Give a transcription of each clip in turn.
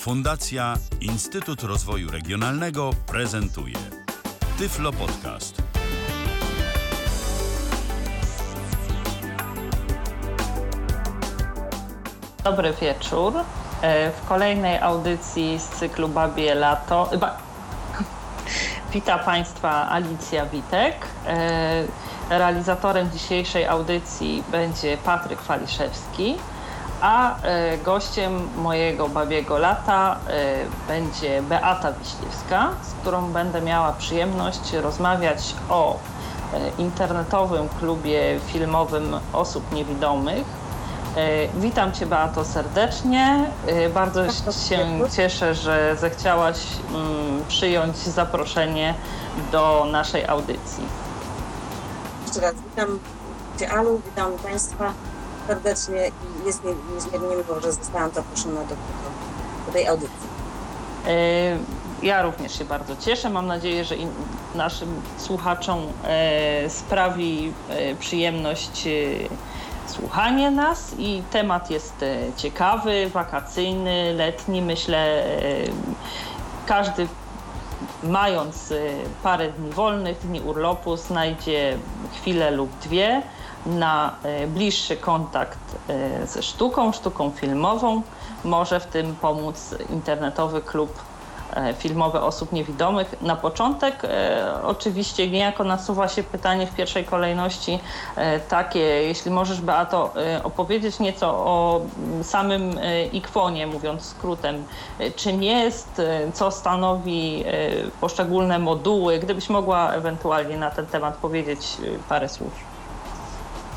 Fundacja Instytut Rozwoju Regionalnego prezentuje Tyflo Podcast. Dobry wieczór. E, W kolejnej audycji z cyklu Babie Lato. Ba... Wita Państwa Alicja Witek. E, Realizatorem dzisiejszej audycji będzie Patryk Waliszewski, a e, gościem mojego Babiego Lata e, będzie Beata Wiśniewska, z którą będę miała przyjemność rozmawiać o e, internetowym klubie filmowym osób niewidomych. Witam Cię Beato serdecznie. Bardzo się cieszę, że zechciałaś mm, przyjąć zaproszenie do naszej audycji. Jeszcze raz witam Cię Alu, witam Państwa serdecznie i jest mi niezmiernie miło, że zostałam zaproszona do, do tej audycji. E, Ja również się bardzo cieszę. Mam nadzieję, że naszym słuchaczom e, sprawi e, przyjemność słuchanie nas i temat jest ciekawy, wakacyjny, letni. Myślę, każdy mając parę dni wolnych, dni urlopu, znajdzie chwilę lub dwie na e, bliższy kontakt e, ze sztuką, sztuką filmową. Może w tym pomóc internetowy klub e, filmowy osób niewidomych. Na początek oczywiście niejako nasuwa się pytanie w pierwszej kolejności takie, jeśli możesz Beato opowiedzieć nieco o mm, samym ikwonie, mówiąc skrótem, czym jest, co stanowi poszczególne moduły, gdybyś mogła ewentualnie na ten temat powiedzieć parę słów.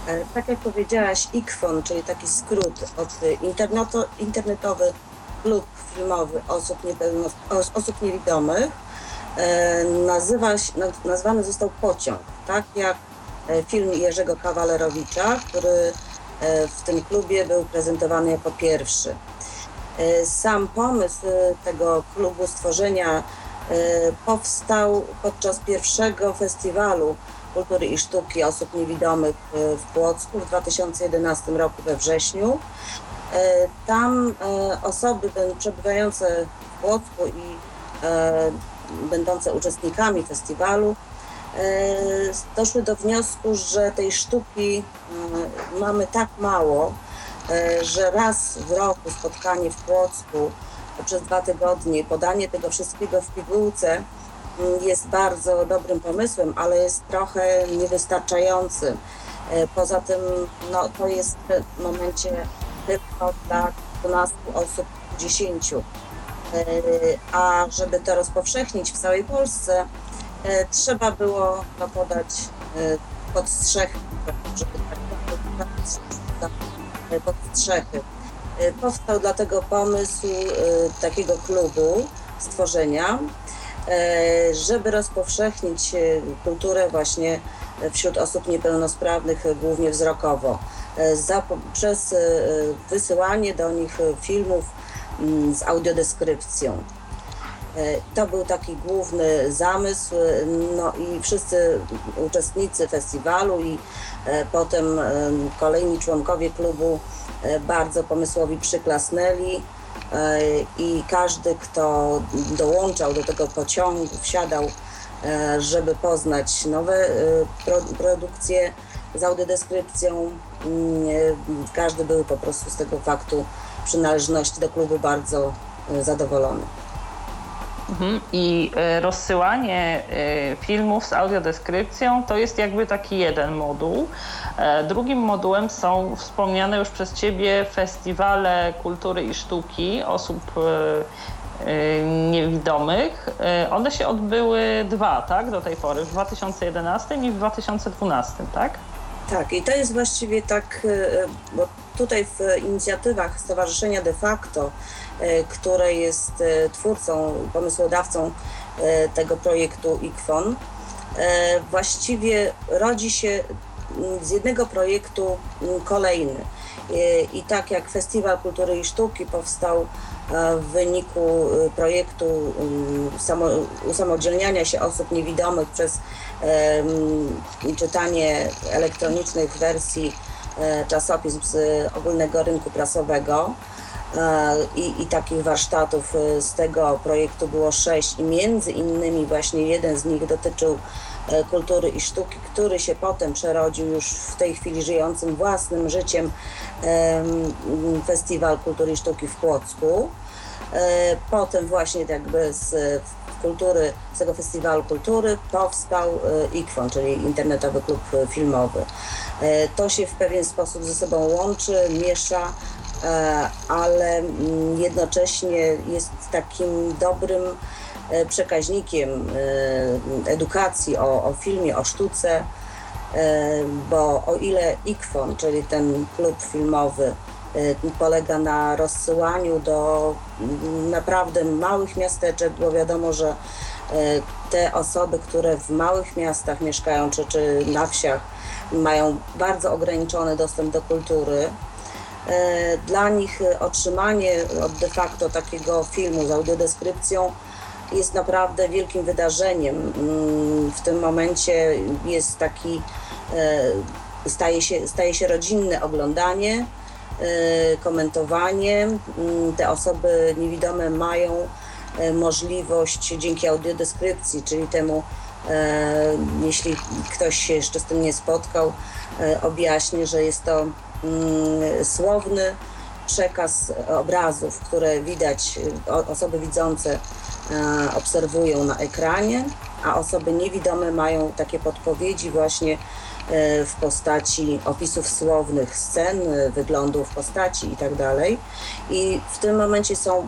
E, Tak jak powiedziałaś, IKFON, czyli taki skrót od e, interneto, internetowy klub filmowy osób, osób niewidomych, e, nazywa nazwany został Pociąg, tak jak film Jerzego Kawalerowicza, który w tym klubie był prezentowany jako pierwszy. Sam pomysł tego klubu stworzenia powstał podczas pierwszego festiwalu kultury i sztuki osób niewidomych e, w Płocku w 2011 roku we wrześniu. E, Tam e, osoby przebywające w Płocku i będące uczestnikami festiwalu doszły do wniosku, że tej sztuki mamy tak mało, że raz w roku spotkanie w Płocku przez dwa tygodnie, podanie tego wszystkiego w pigułce jest bardzo dobrym pomysłem, ale jest trochę niewystarczający. E, Poza tym no, to jest w momencie tylko dla 12 osób 10. E, A żeby to rozpowszechnić w całej Polsce, e, trzeba było to podać e, pod strzechy, żeby tak pod strzechy. E, Powstał dlatego pomysł takiego klubu stworzenia, żeby rozpowszechnić e, kulturę właśnie wśród osób niepełnosprawnych, e, głównie wzrokowo, e, przez e, wysyłanie do nich e, filmów mm, z audiodeskrypcją. E, To był taki główny zamysł, e, no i wszyscy uczestnicy festiwalu i e, potem e, kolejni członkowie klubu e, bardzo pomysłowi przyklasnęli e, i każdy, kto dołączał do tego pociągu, wsiadał, e, żeby poznać nowe e, pro, produkcje z audiodeskrypcją, mm, e, każdy był po prostu z tego faktu przynależności do klubu bardzo e, zadowolony. Mhm. I e, rozsyłanie e, filmów z audiodeskrypcją to jest jakby taki jeden moduł. E, Drugim modułem są wspomniane już przez Ciebie festiwale kultury i sztuki osób niewidomych. One się odbyły dwa, tak, do tej pory, w 2011 i w 2012, tak? Tak, i to jest właściwie tak, bo tutaj w inicjatywach Stowarzyszenia de facto, które jest e, twórcą, pomysłodawcą e, tego projektu IKFON, e, właściwie rodzi się mm, z jednego projektu mm, kolejny. E, I tak jak Festiwal Kultury i Sztuki powstał e, w wyniku e, projektu mm, samo, usamodzielniania się osób niewidomych przez czytanie elektronicznych wersji e, czasopism z ogólnego rynku prasowego, i, i takich warsztatów z tego projektu było sześć i między innymi właśnie jeden z nich dotyczył kultury i sztuki, który się potem przerodził już w tej chwili żyjącym własnym życiem Festiwal Kultury i Sztuki w Płocku. Potem właśnie jakby z kultury, z tego festiwalu kultury powstał IKFON, czyli Internetowy Klub Filmowy. To się w pewien sposób ze sobą łączy, miesza, ale jednocześnie jest takim dobrym przekaźnikiem edukacji o, o filmie, o sztuce, bo o ile IKFON, czyli ten klub filmowy, polega na rozsyłaniu do naprawdę małych miasteczek, bo wiadomo, że te osoby, które w małych miastach mieszkają czy, czy na wsiach, mają bardzo ograniczony dostęp do kultury. Dla nich otrzymanie de facto takiego filmu z audiodeskrypcją jest naprawdę wielkim wydarzeniem. W tym momencie jest taki, staje się, staje się rodzinne oglądanie, komentowanie. Te osoby niewidome mają możliwość dzięki audiodeskrypcji, czyli temu, jeśli ktoś się jeszcze z tym nie spotkał, objaśnię, że jest to słowny przekaz obrazów, które widać, osoby widzące obserwują na ekranie, a osoby niewidome mają takie podpowiedzi właśnie w postaci opisów słownych scen, wyglądów postaci i tak. I w tym momencie są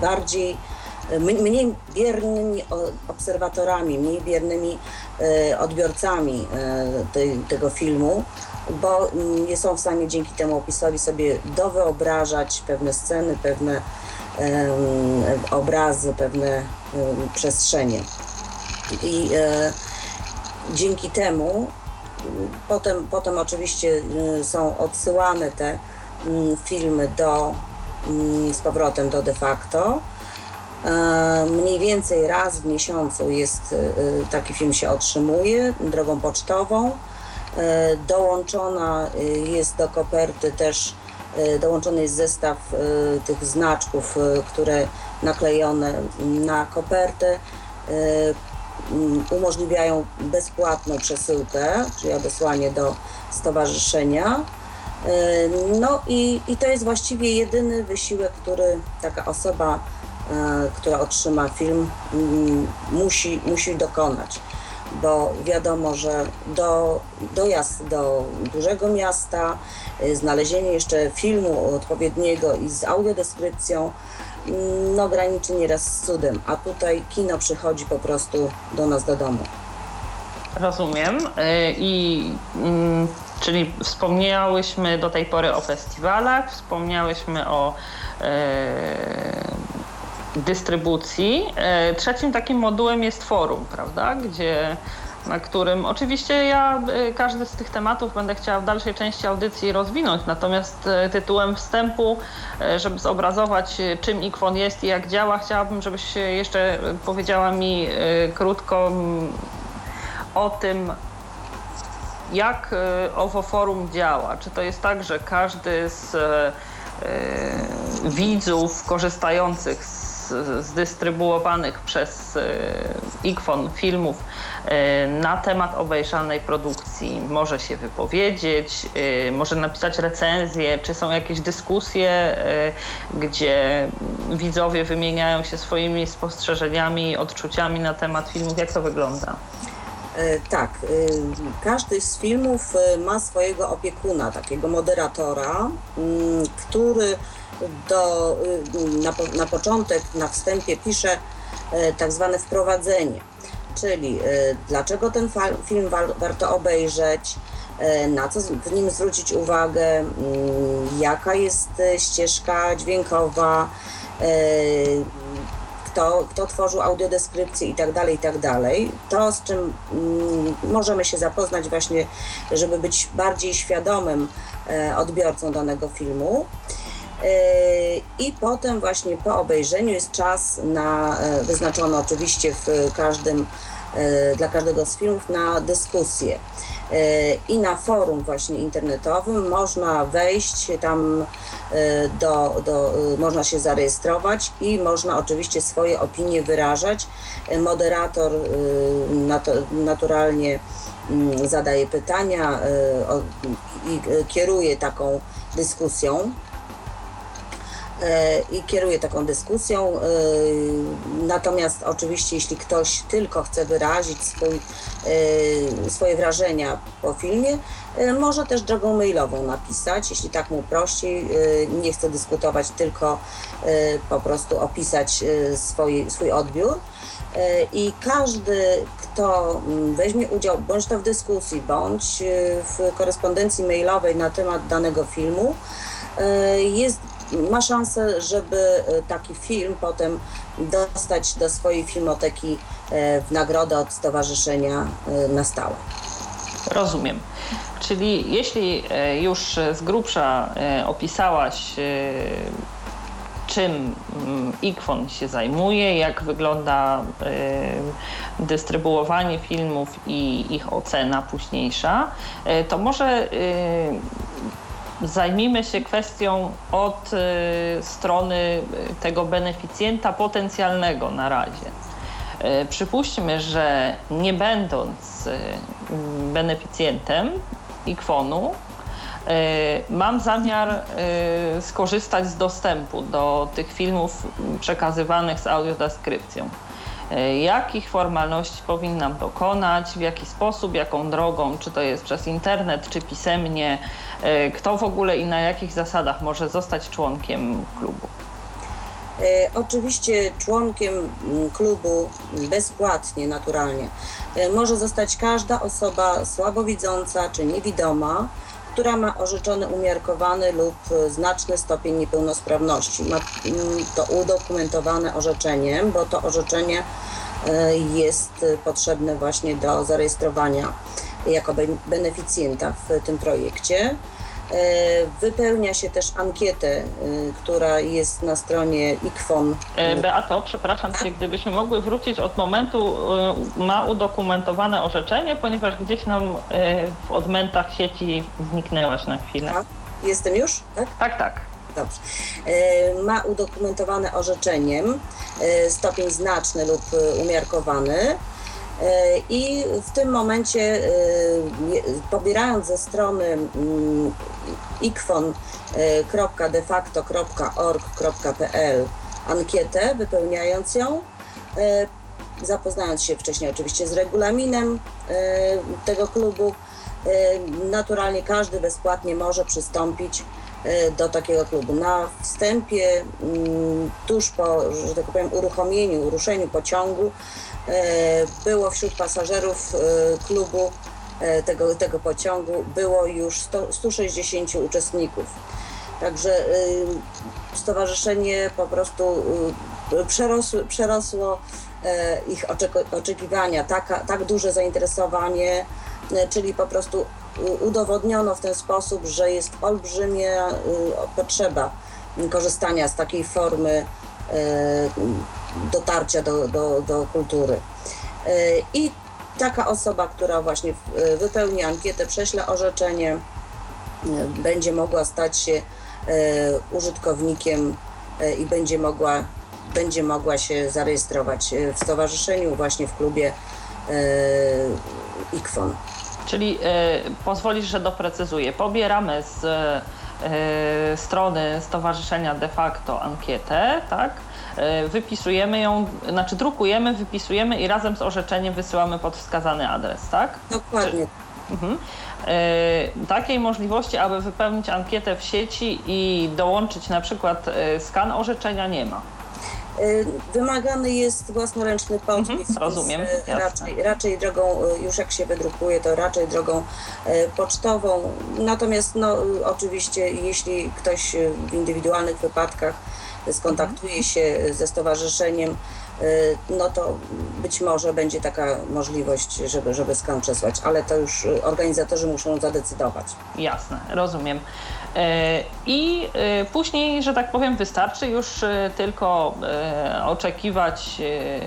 bardziej mniej biernymi obserwatorami, mniej biernymi odbiorcami tej, tego filmu, bo nie są w stanie dzięki temu opisowi sobie dowyobrażać pewne sceny, pewne obrazy, pewne przestrzenie. I e, dzięki temu potem, potem oczywiście są odsyłane te filmy do, z powrotem do de facto. Mniej więcej raz w miesiącu jest taki film się otrzymuje drogą pocztową. Dołączona jest do koperty też dołączony jest zestaw tych znaczków, które naklejone na kopertę umożliwiają bezpłatną przesyłkę, czyli odesłanie do stowarzyszenia. No i, i to jest właściwie jedyny wysiłek, który taka osoba, która otrzyma film, musi, musi dokonać. Bo wiadomo, że do, dojazd do dużego miasta, znalezienie jeszcze filmu odpowiedniego i z audiodeskrypcją, no graniczy nieraz z cudem, a tutaj kino przychodzi po prostu do nas do domu. Rozumiem. I mm, czyli wspomniałyśmy do tej pory o festiwalach, wspomniałyśmy o e, dystrybucji. E, trzecim takim modułem jest forum, prawda? Gdzie na którym oczywiście ja każdy z tych tematów będę chciała w dalszej części audycji rozwinąć, natomiast tytułem wstępu, żeby zobrazować czym IKWON jest i jak działa, chciałabym, żebyś jeszcze powiedziała mi krótko o tym, jak owo forum działa. Czy to jest tak, że każdy z widzów korzystających z zdystrybuowanych przez IKFON filmów na temat obejrzanej produkcji może się wypowiedzieć, może napisać recenzję, czy są jakieś dyskusje, gdzie widzowie wymieniają się swoimi spostrzeżeniami, odczuciami na temat filmów. Jak to wygląda? Tak, każdy z filmów ma swojego opiekuna, takiego moderatora, który do, na, na początek, na wstępie pisze tak zwane wprowadzenie, czyli dlaczego ten film warto obejrzeć, na co w nim zwrócić uwagę, jaka jest ścieżka dźwiękowa, kto, kto tworzył audiodeskrypcję i tak dalej, i tak dalej. To, z czym możemy się zapoznać właśnie, żeby być bardziej świadomym odbiorcą danego filmu. I potem właśnie po obejrzeniu jest czas na, wyznaczony oczywiście w każdym, dla każdego z filmów na dyskusję. i na forum właśnie internetowym można wejść tam do, do, można się zarejestrować i można oczywiście swoje opinie wyrażać. Moderator naturalnie mm, zadaje pytania i kieruje taką dyskusją. E, i kieruje taką dyskusją. E, natomiast oczywiście, jeśli ktoś tylko chce wyrazić swój, e, swoje wrażenia po filmie, może też drogą mailową napisać, jeśli tak mu prościej. Nie chce dyskutować, tylko po prostu opisać swój, swój odbiór. I każdy, kto mm, weźmie udział bądź to w dyskusji, bądź w korespondencji mailowej na temat danego filmu, jest ma szansę, żeby e, taki film potem dostać do swojej filmoteki e, w nagrodę od stowarzyszenia e, na stałe. Rozumiem. Czyli jeśli już z grubsza opisałaś, czym mm, IKFON się zajmuje, jak wygląda dystrybuowanie filmów i ich ocena późniejsza, to może zajmijmy się kwestią od y, strony y, tego beneficjenta potencjalnego na razie. Y, przypuśćmy, że nie będąc beneficjentem IKWON-u, mam zamiar skorzystać z dostępu do tych filmów przekazywanych z audiodeskrypcją. Jakich formalności powinnam dokonać, w jaki sposób, jaką drogą, czy to jest przez internet, czy pisemnie, E, kto w ogóle i na jakich zasadach może zostać członkiem klubu? E, oczywiście członkiem mm, klubu bezpłatnie, naturalnie, e, może zostać każda osoba słabowidząca czy niewidoma, która ma orzeczony umiarkowany lub znaczny stopień niepełnosprawności. Ma mm, to udokumentowane orzeczeniem, bo to orzeczenie jest potrzebne właśnie do zarejestrowania jako beneficjenta w tym projekcie. E, wypełnia się też ankietę, e, która jest na stronie IKFON. E, Beato, przepraszam Cię, gdybyśmy mogły wrócić od momentu ma udokumentowane orzeczenie, ponieważ gdzieś nam w odmętach sieci zniknęłaś na chwilę. Tak? Jestem już? Tak, tak. tak. Dobrze. Ma udokumentowane orzeczeniem stopień znaczny lub umiarkowany I w tym momencie, e, pobierając ze strony mm, ikfon.defacto.org.pl ankietę, wypełniając ją, e, zapoznając się wcześniej oczywiście z regulaminem tego klubu, naturalnie każdy bezpłatnie może przystąpić do takiego klubu. Na wstępie, mm, tuż po, że tak powiem, uruchomieniu, ruszeniu pociągu, E, było wśród pasażerów e, klubu e, tego, tego pociągu było już 100, 160 uczestników. Także stowarzyszenie po prostu przerosło, przerosło ich oczekiwania, tak, tak duże zainteresowanie, czyli po prostu udowodniono w ten sposób, że jest olbrzymia potrzeba korzystania z takiej formy dotarcia do, do, do kultury. E, I taka osoba, która właśnie e, wypełni ankietę, prześle orzeczenie, e, będzie mogła stać się użytkownikiem i będzie mogła, będzie mogła się zarejestrować w stowarzyszeniu, właśnie w klubie IKWON. Czyli pozwolisz, że doprecyzuję. Pobieramy z strony Stowarzyszenia de facto ankietę, tak? E, wypisujemy ją, znaczy drukujemy, wypisujemy i razem z orzeczeniem wysyłamy pod wskazany adres, tak? Dokładnie. Mhm. E, takiej możliwości, aby wypełnić ankietę w sieci i dołączyć na przykład e, skan orzeczenia nie ma. Wymagany jest własnoręczny podpis. Mhm, rozumiem. Raczej, raczej drogą, już jak się wydrukuje, to raczej drogą pocztową. Natomiast no, oczywiście, jeśli ktoś w indywidualnych wypadkach skontaktuje się ze stowarzyszeniem, y, no to być może będzie taka możliwość, żeby, żeby skan przesłać, ale to już organizatorzy muszą zadecydować. Jasne, rozumiem. I później, że tak powiem, wystarczy już tylko oczekiwać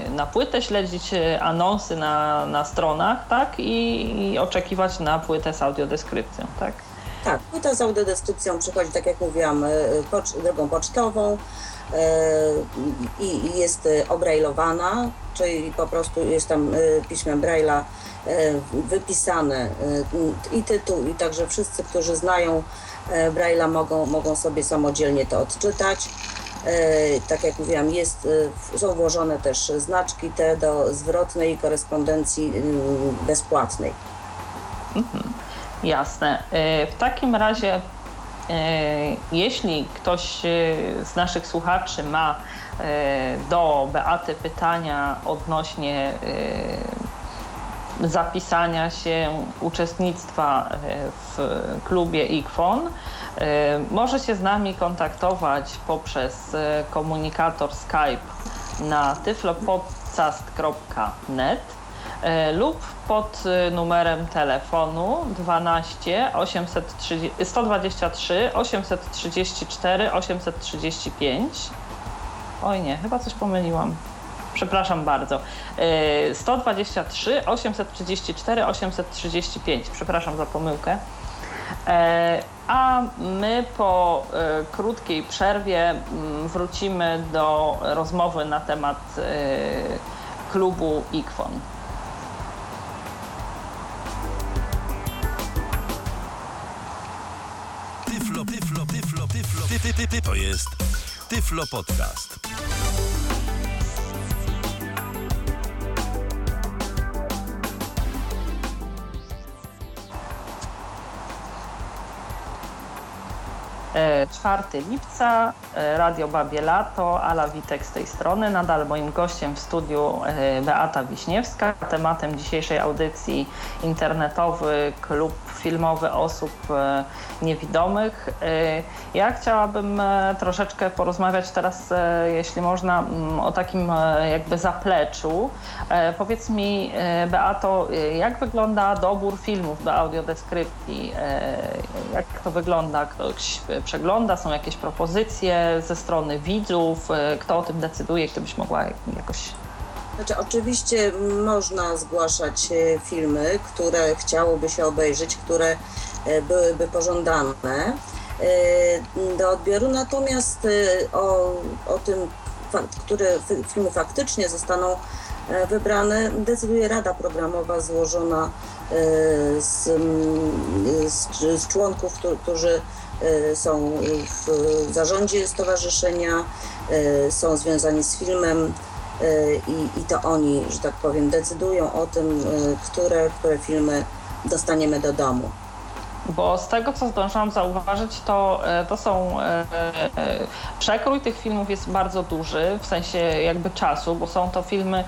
na płytę, śledzić anonsy na, na stronach, tak? I, I oczekiwać na płytę z audiodeskrypcją, tak? Tak, płyta z audiodeskrypcją przychodzi, tak jak mówiłam, pocz- drogą pocztową i jest obrajlowana, czyli po prostu jest tam piśmem Braille'a wypisane i tytuł, i także wszyscy, którzy znają Braille'a mogą, mogą sobie samodzielnie to odczytać. Tak jak mówiłam, jest, są włożone też znaczki te do zwrotnej korespondencji bezpłatnej. Mhm. Jasne. W takim razie, jeśli ktoś z naszych słuchaczy ma do Beaty pytania odnośnie zapisania się, uczestnictwa w klubie IKFON, może się z nami kontaktować poprzez komunikator Skype na tyflopodcast.net lub pod numerem telefonu 12 830, 123 834 835. Oj nie, chyba coś pomyliłam. Przepraszam bardzo. 123 834 835. Przepraszam za pomyłkę. A my po krótkiej przerwie wrócimy do rozmowy na temat klubu IKFON. Tyflo, tyflo, tyflo, tyflo, ty, ty, ty, ty, to jest Tyflo Podcast. 4 lipca, e, Radio Babie Lato, Ala Witek z tej strony. Nadal moim gościem w studiu e, Beata Wiśniewska. Tematem dzisiejszej audycji internetowy klub filmowy osób niewidomych. Ja chciałabym troszeczkę porozmawiać teraz, jeśli można, o takim jakby zapleczu. Powiedz mi, Beato, jak wygląda dobór filmów do audiodeskrypcji? Jak to wygląda? Ktoś przegląda, są jakieś propozycje ze strony widzów, kto o tym decyduje, kto byś mogła jakoś... Znaczy, oczywiście można zgłaszać filmy, które chciałoby się obejrzeć, które byłyby pożądane do odbioru, natomiast o, o tym, które filmy faktycznie zostaną wybrane, decyduje Rada Programowa złożona z, z, z członków, którzy są w zarządzie stowarzyszenia, są związani z filmem i, i to oni, że tak powiem, decydują o tym, które, które filmy dostaniemy do domu. Bo z tego, co zdążyłam zauważyć, to, to są. Przekrój tych filmów jest bardzo duży, w sensie jakby czasu, bo są to filmy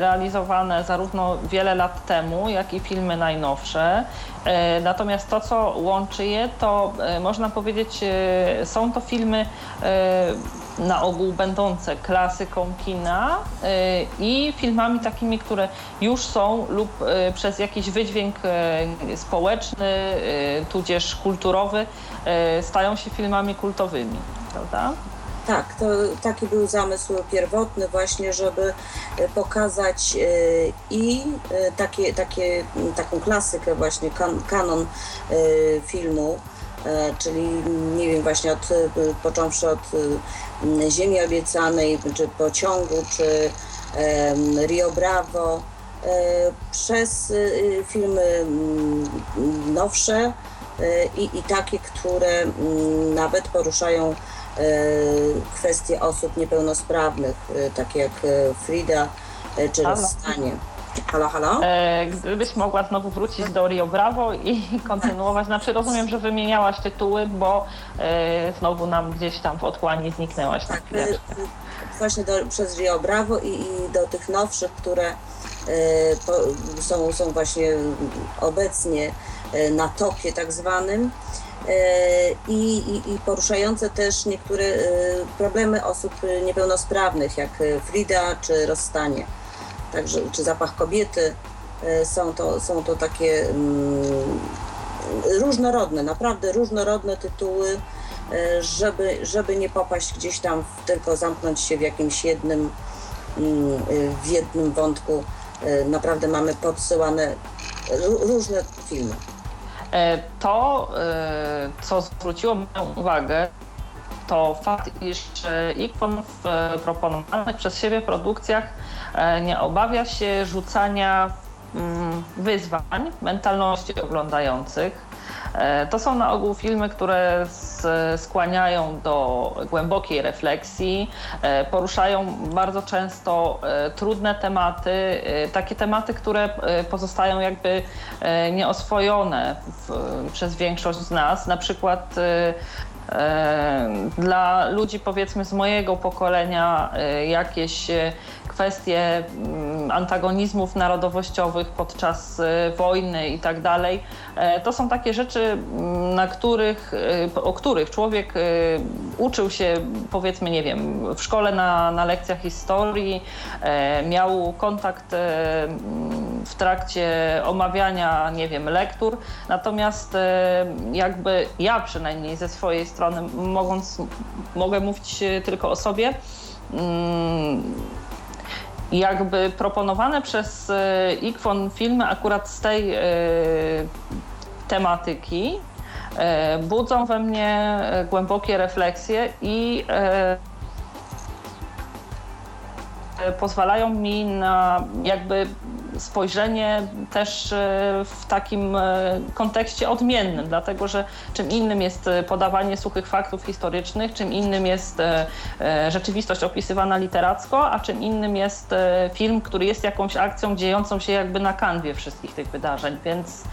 realizowane zarówno wiele lat temu, jak i filmy najnowsze. Natomiast to, co łączy je, to można powiedzieć, są to filmy na ogół będące klasyką kina i filmami takimi, które już są lub przez jakiś wydźwięk społeczny, tudzież kulturowy stają się filmami kultowymi, prawda? Tak, to taki był zamysł pierwotny właśnie, żeby pokazać i takie, takie, taką klasykę właśnie, kan, kanon filmu, czyli nie wiem, właśnie od, począwszy od Ziemi Obiecanej, czy Pociągu, czy Rio Bravo, przez filmy nowsze i, i takie, które nawet poruszają kwestie osób niepełnosprawnych, takie jak Frida czy Rozstanie. Halo, halo? E, gdybyś mogła znowu wrócić do Rio Bravo i kontynuować. Znaczy rozumiem, że wymieniałaś tytuły, bo e, znowu nam gdzieś tam w otchłani zniknęłaś na Tak, chwileczkę. właśnie do, przez Rio Bravo i, i do tych nowszych, które e, po, są, są właśnie obecnie e, na topie tak zwanym. E, I, i, i poruszające też niektóre e, problemy osób niepełnosprawnych, jak e, Frida czy rozstanie. Także, czy zapach kobiety. E, Są to, są to takie mm, różnorodne, naprawdę różnorodne tytuły, e, żeby, żeby nie popaść gdzieś tam, tylko zamknąć się w jakimś jednym, mm, w jednym wątku. E, Naprawdę mamy podsyłane ró- różne filmy. To, co zwróciło moją uwagę, to fakt, iż e, IKPON w e, proponowanych przez siebie produkcjach e, nie obawia się rzucania mm, wyzwań mentalności oglądających. To są na ogół filmy, które skłaniają do głębokiej refleksji, poruszają bardzo często trudne tematy, takie tematy, które pozostają jakby nieoswojone przez większość z nas. Na przykład dla ludzi powiedzmy z mojego pokolenia e, jakieś e, kwestie mm, antagonizmów narodowościowych podczas e, wojny i tak dalej. E, To są takie rzeczy, mm, na których, e, o których człowiek e, uczył się powiedzmy, nie wiem, w szkole na, na lekcjach historii, e, miał kontakt e, w trakcie omawiania, nie wiem, lektur. Natomiast jakby ja przynajmniej ze swojej strony, mogąc, mogę mówić tylko o sobie, mm, jakby proponowane przez e, IKFON filmy akurat z tej e, tematyki e, budzą we mnie głębokie refleksje i pozwalają mi na jakby spojrzenie też e, w takim e, kontekście odmiennym, dlatego że czym innym jest e, podawanie suchych faktów historycznych, czym innym jest rzeczywistość opisywana literacko, a czym innym jest film, który jest jakąś akcją dziejącą się jakby na kanwie wszystkich tych wydarzeń, więc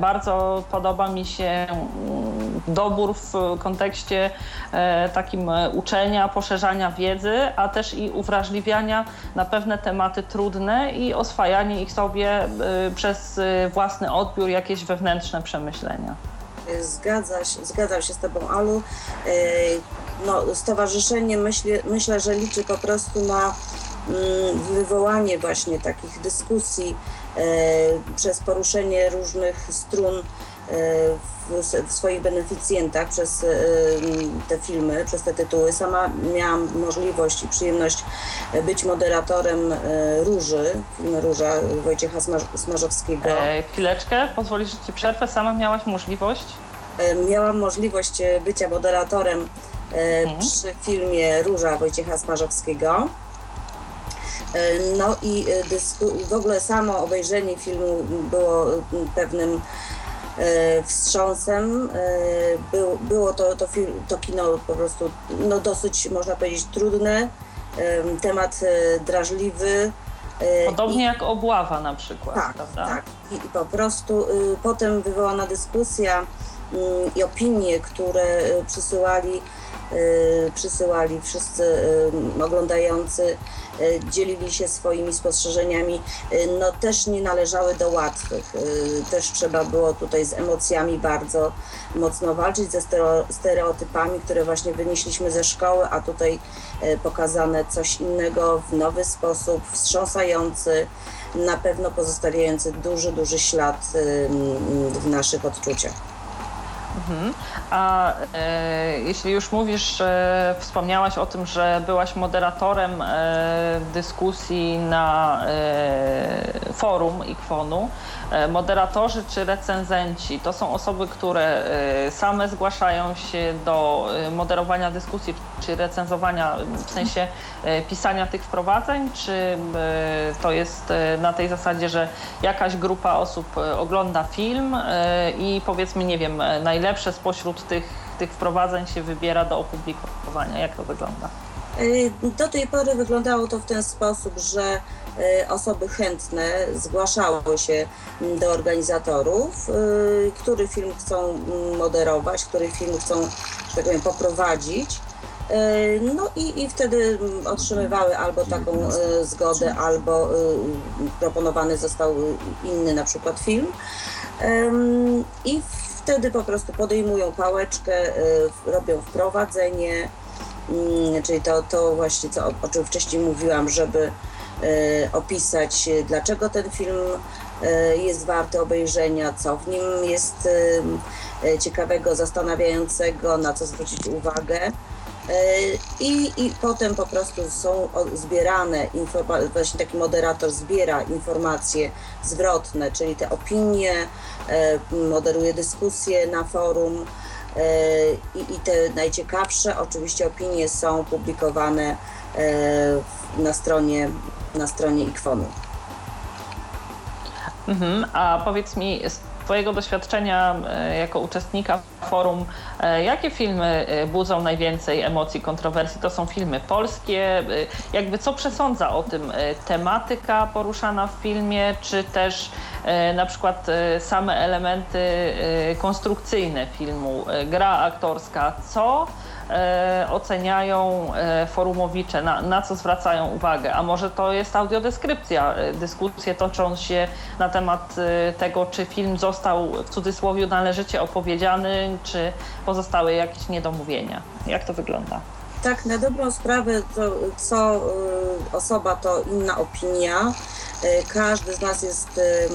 bardzo podoba mi się mm, dobór w kontekście e, takim e, uczenia, poszerzania wiedzy, a też i uwrażliwiania na pewne tematy trudne i oswajanie ich sobie e, przez e, własny odbiór, jakieś wewnętrzne przemyślenia. Zgadza się, zgadzam się z Tobą, Alu. E, No, stowarzyszenie myślę, myślę, że liczy po prostu na mm, wywołanie właśnie takich dyskusji e, przez poruszenie różnych strun e, w, swoich beneficjentach przez e, te filmy, przez te tytuły. Sama miałam możliwość i przyjemność być moderatorem e, Róży, filmu Róża Wojciecha Smarzowskiego. E, chwileczkę, pozwolisz, że ci przerwę. Sama miałaś możliwość? E, miałam możliwość e, bycia moderatorem e, Mhm. przy filmie Róża Wojciecha Smarzowskiego. E, No i e, dysku- w ogóle samo obejrzenie filmu było pewnym e, wstrząsem. Był, było to, to, film, to kino po prostu no, dosyć, można powiedzieć, trudne. Temat drażliwy. Podobnie jak obława na przykład, tak, prawda? tak. I, I po prostu y, potem wywołana dyskusja y, i opinie, które y, przysyłali, y, przysyłali wszyscy oglądający, dzielili się swoimi spostrzeżeniami, y, no też nie należały do łatwych. Y, też trzeba było tutaj z emocjami bardzo mocno walczyć, ze stereo, stereotypami, które właśnie wynieśliśmy ze szkoły, a tutaj pokazane coś innego w nowy sposób, wstrząsający, na pewno pozostawiający duży, duży ślad w naszych odczuciach. Mhm. A e, jeśli już mówisz, e, wspomniałaś o tym, że byłaś moderatorem e, dyskusji na e, forum IKFON-u. E, moderatorzy czy recenzenci to są osoby, które e, same zgłaszają się do e, moderowania dyskusji czy recenzowania, w sensie pisania tych wprowadzeń, czy to jest na tej zasadzie, że jakaś grupa osób ogląda film i powiedzmy, nie wiem, najlepsze spośród tych, tych wprowadzeń się wybiera do opublikowania. Jak to wygląda? Y, Do tej pory wyglądało to w ten sposób, że y, osoby chętne zgłaszały się do organizatorów, y, który film chcą moderować, który film chcą, tak powiem, poprowadzić. No i, i wtedy otrzymywały albo taką zgodę, albo proponowany został inny na przykład film. I wtedy po prostu podejmują pałeczkę, robią wprowadzenie, czyli to, to właśnie, co, o, czym wcześniej mówiłam, żeby e, opisać, e, dlaczego ten film e, jest warty obejrzenia, co w nim jest ciekawego, zastanawiającego, na co zwrócić uwagę. I, I potem po prostu są zbierane, właśnie taki moderator zbiera informacje zwrotne, czyli te opinie, moderuje dyskusje na forum. E, I, I te najciekawsze oczywiście opinie są publikowane e, na stronie, na stronie Ikwonu. Mhm. A powiedz mi, z Twojego doświadczenia e, jako uczestnika forum, jakie filmy budzą najwięcej emocji, kontrowersji? To są filmy polskie. Jakby co przesądza o tym tematyka poruszana w filmie, czy też na przykład e, same elementy e, konstrukcyjne filmu, e, gra aktorska? Co e, oceniają e, forumowicze, na, na co zwracają uwagę? A może to jest audiodeskrypcja? E, Dyskusje toczą się na temat e, tego, czy film został w cudzysłowie należycie opowiedziany, czy pozostały jakieś niedomówienia. Jak to wygląda? Tak, na dobrą sprawę, to co y, osoba, to inna opinia. Y, Każdy z nas jest y,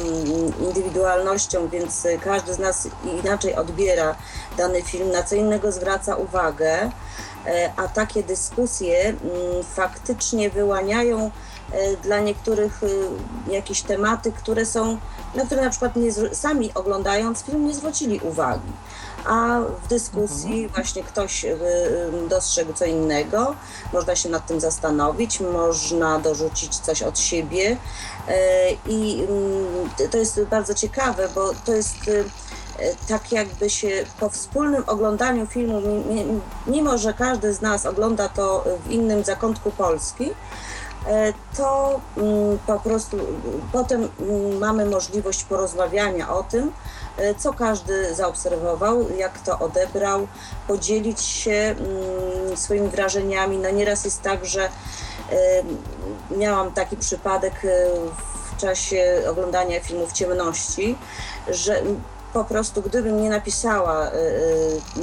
indywidualnością, więc każdy z nas inaczej odbiera dany film, na co innego zwraca uwagę. A takie dyskusje mm, faktycznie wyłaniają dla niektórych jakieś tematy, które są, na które na przykład nie, sami oglądając film nie zwrócili uwagi a w dyskusji właśnie ktoś y, y, dostrzegł co innego, można się nad tym zastanowić, można dorzucić coś od siebie. Y, i to jest bardzo ciekawe, bo to jest tak jakby się po wspólnym oglądaniu filmu, mi- mi- mimo że każdy z nas ogląda to w innym zakątku Polski, to mm, po prostu potem mm, mamy możliwość porozmawiania o tym, co każdy zaobserwował, jak to odebrał, podzielić się mm, swoimi wrażeniami. No nieraz jest tak, że e, miałam taki przypadek e, w czasie oglądania filmu w ciemności, że po prostu gdybym nie napisała y,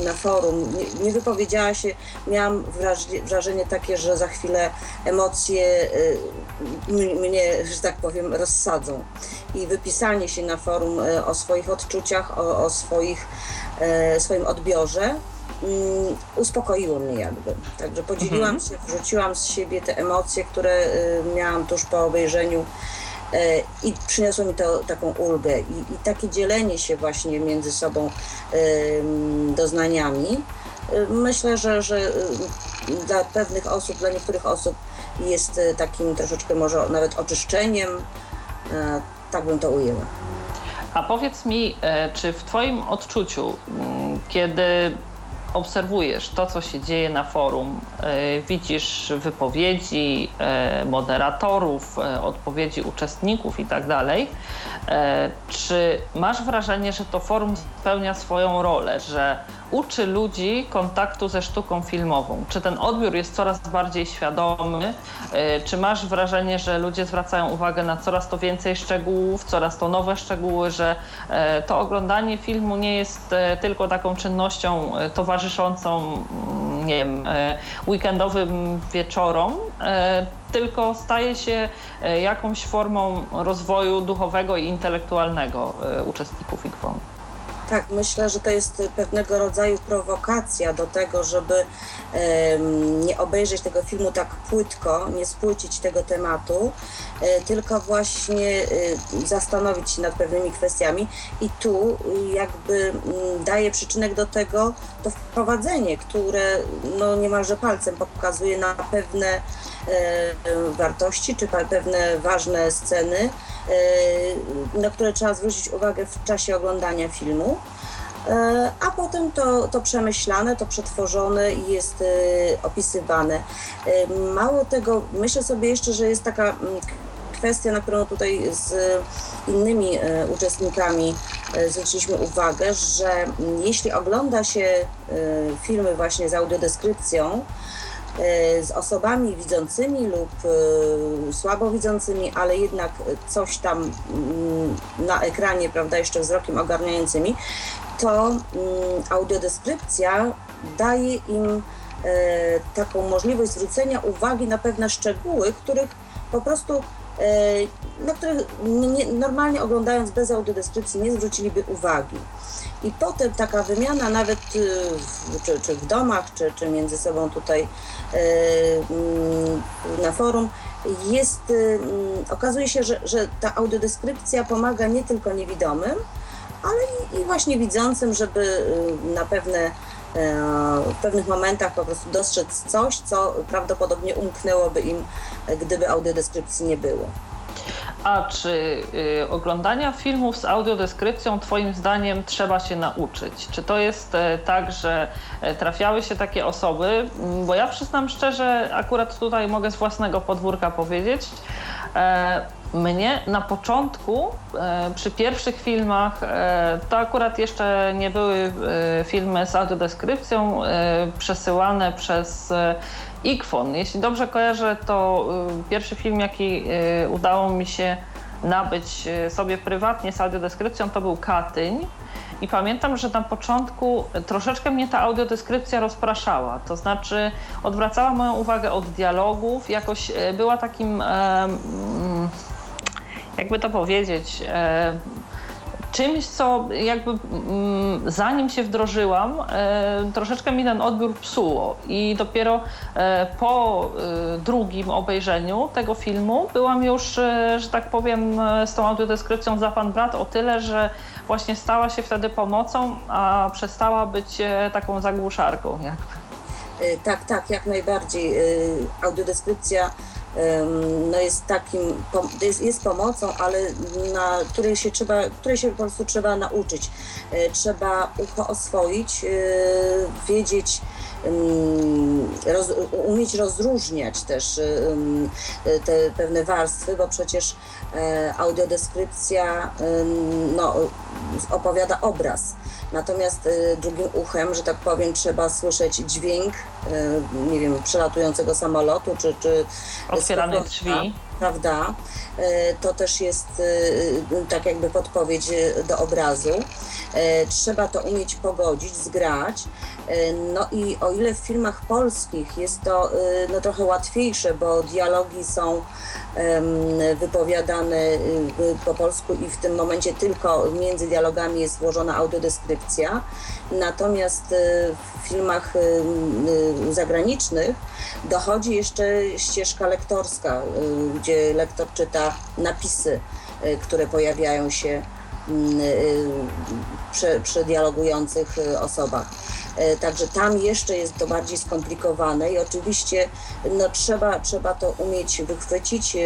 y, na forum, nie, wypowiedziała się, miałam wraż- wrażenie takie, że za chwilę emocje y, mnie, że tak powiem, rozsadzą. I wypisanie się na forum o swoich odczuciach, o, o swoich, swoim odbiorze mm, uspokoiło mnie jakby. Także podzieliłam się, wrzuciłam z siebie te emocje, które miałam tuż po obejrzeniu i przyniosło mi to taką ulgę i, i takie dzielenie się właśnie między sobą doznaniami. e, Myślę, że, że e, dla pewnych osób, dla niektórych osób jest e, takim troszeczkę może nawet oczyszczeniem. E, Tak bym to ujęła. A powiedz mi, e, czy w Twoim odczuciu, kiedy obserwujesz to, co się dzieje na forum, e, widzisz wypowiedzi e, moderatorów, e, odpowiedzi uczestników i tak dalej, czy masz wrażenie, że to forum spełnia swoją rolę, że uczy ludzi kontaktu ze sztuką filmową? Czy ten odbiór jest coraz bardziej świadomy? E, Czy masz wrażenie, że ludzie zwracają uwagę na coraz to więcej szczegółów, coraz to nowe szczegóły, że e, to oglądanie filmu nie jest e, tylko taką czynnością towarzyszącą, mm, nie wiem, weekendowym wieczorom, tylko staje się jakąś formą rozwoju duchowego i intelektualnego uczestników IGWON? Tak, myślę, że to jest pewnego rodzaju prowokacja do tego, żeby nie obejrzeć tego filmu tak płytko, nie spłycić tego tematu, e, tylko właśnie e, zastanowić się nad pewnymi kwestiami. I tu e, jakby mm, daje przyczynek do tego to wprowadzenie, które no niemalże palcem pokazuje na pewne wartości czy pe- pewne ważne sceny, e, na które trzeba zwrócić uwagę w czasie oglądania filmu. E, A potem to, to przemyślane, to przetworzone i jest e, opisywane. E, Mało tego, myślę sobie jeszcze, że jest taka mm, kwestia, na którą tutaj z innymi e, uczestnikami e, zwróciliśmy uwagę, że jeśli ogląda się e, filmy właśnie z audiodeskrypcją, e, z osobami widzącymi lub e, słabowidzącymi, ale jednak coś tam mm, na ekranie, prawda, jeszcze wzrokiem ogarniającymi, to mm, audiodeskrypcja daje im e, taką możliwość zwrócenia uwagi na pewne szczegóły, których po prostu na które nie, normalnie oglądając bez audiodeskrypcji nie zwróciliby uwagi. I potem taka wymiana nawet w, czy, czy w domach, czy, czy między sobą tutaj mm, na forum jest, mm, okazuje się, że, że ta audiodeskrypcja pomaga nie tylko niewidomym, ale i, i właśnie widzącym, żeby na pewne w pewnych momentach po prostu dostrzec coś, co prawdopodobnie umknęłoby im, gdyby audiodeskrypcji nie było. A czy y, oglądania filmów z audiodeskrypcją Twoim zdaniem trzeba się nauczyć? Czy to jest y, tak, że y, trafiały się takie osoby? Bo ja przyznam szczerze, akurat tutaj mogę z własnego podwórka powiedzieć, e, mnie na początku, e, przy pierwszych filmach, e, to akurat jeszcze nie były e, filmy z audiodeskrypcją przesyłane przez Ikfon. Jeśli dobrze kojarzę, to pierwszy film, jaki udało mi się nabyć sobie prywatnie z audiodeskrypcją, to był Katyń. I pamiętam, że na początku troszeczkę mnie ta audiodeskrypcja rozpraszała. To znaczy odwracała moją uwagę od dialogów, jakoś była takim. E, jakby to powiedzieć, e, czymś, co jakby mm, zanim się wdrożyłam, e, troszeczkę mi ten odbiór psuło. I dopiero e, po drugim obejrzeniu tego filmu byłam już, że tak powiem, z tą audiodeskrypcją za pan brat o tyle, że właśnie stała się wtedy pomocą, a przestała być taką zagłuszarką. Jakby. Tak, tak, jak najbardziej. Audiodeskrypcja no jest takim, jest, jest pomocą, ale na której się trzeba, której się po prostu trzeba nauczyć. E, trzeba ucho oswoić, e, wiedzieć, roz, umieć rozróżniać też e, te pewne warstwy, bo przecież audiodeskrypcja no, opowiada obraz Natomiast y, drugim uchem, że tak powiem, trzeba słyszeć dźwięk, y, nie wiem, przelatującego samolotu, czy... czy Otwieranych drzwi. Prawda? Y, to też jest tak jakby podpowiedź do obrazu. Trzeba to umieć pogodzić, zgrać. No i o ile w filmach polskich jest to no, trochę łatwiejsze, bo dialogi są wypowiadane po polsku i w tym momencie tylko między dialogami jest włożona audiodeskrypcja. Natomiast w filmach zagranicznych dochodzi jeszcze ścieżka lektorska, gdzie lektor czyta napisy, które pojawiają się przy, przy dialogujących osobach. E, także tam jeszcze jest to bardziej skomplikowane i oczywiście no, trzeba, trzeba to umieć wychwycić. E,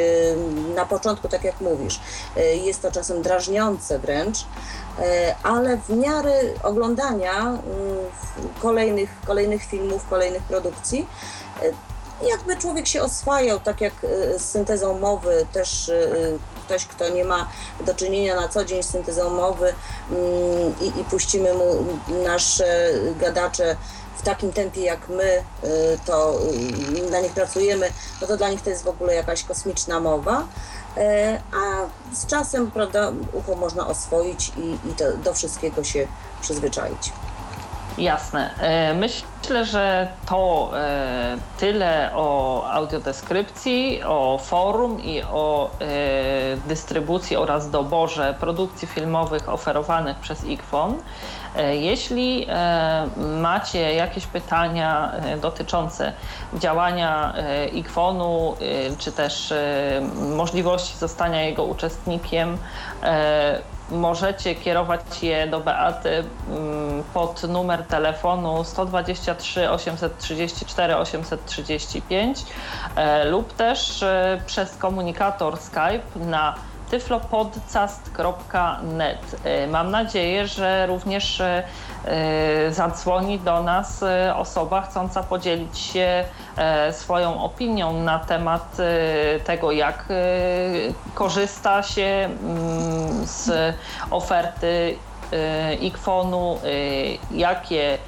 na początku, tak jak mówisz, e, jest to czasem drażniące wręcz, ale w miarę oglądania mm, kolejnych, kolejnych filmów, kolejnych produkcji, jakby człowiek się oswajał, tak jak z syntezą mowy też ktoś, kto nie ma do czynienia na co dzień z syntezą mowy mm, i, i puścimy mu nasze gadacze w takim tempie jak my, y, to y, na nich pracujemy, no to dla nich to jest w ogóle jakaś kosmiczna mowa. E, a z czasem, prawda, ucho można oswoić i, i to, do wszystkiego się przyzwyczaić. Jasne. E, myślę, że to e, tyle o audiodeskrypcji, o forum i o e, dystrybucji oraz doborze produkcji filmowych oferowanych przez IKFON. Jeśli macie jakieś pytania dotyczące działania IKFON-u, czy też możliwości zostania jego uczestnikiem, możecie kierować je do Beaty mm, pod numer telefonu 123 834 835 lub też e, przez komunikator Skype na tyflopodcast.net. E, mam nadzieję, że również e, zadzwoni do nas osoba chcąca podzielić się swoją opinią na temat tego, jak korzysta się mm, z oferty Ikwonu, jakie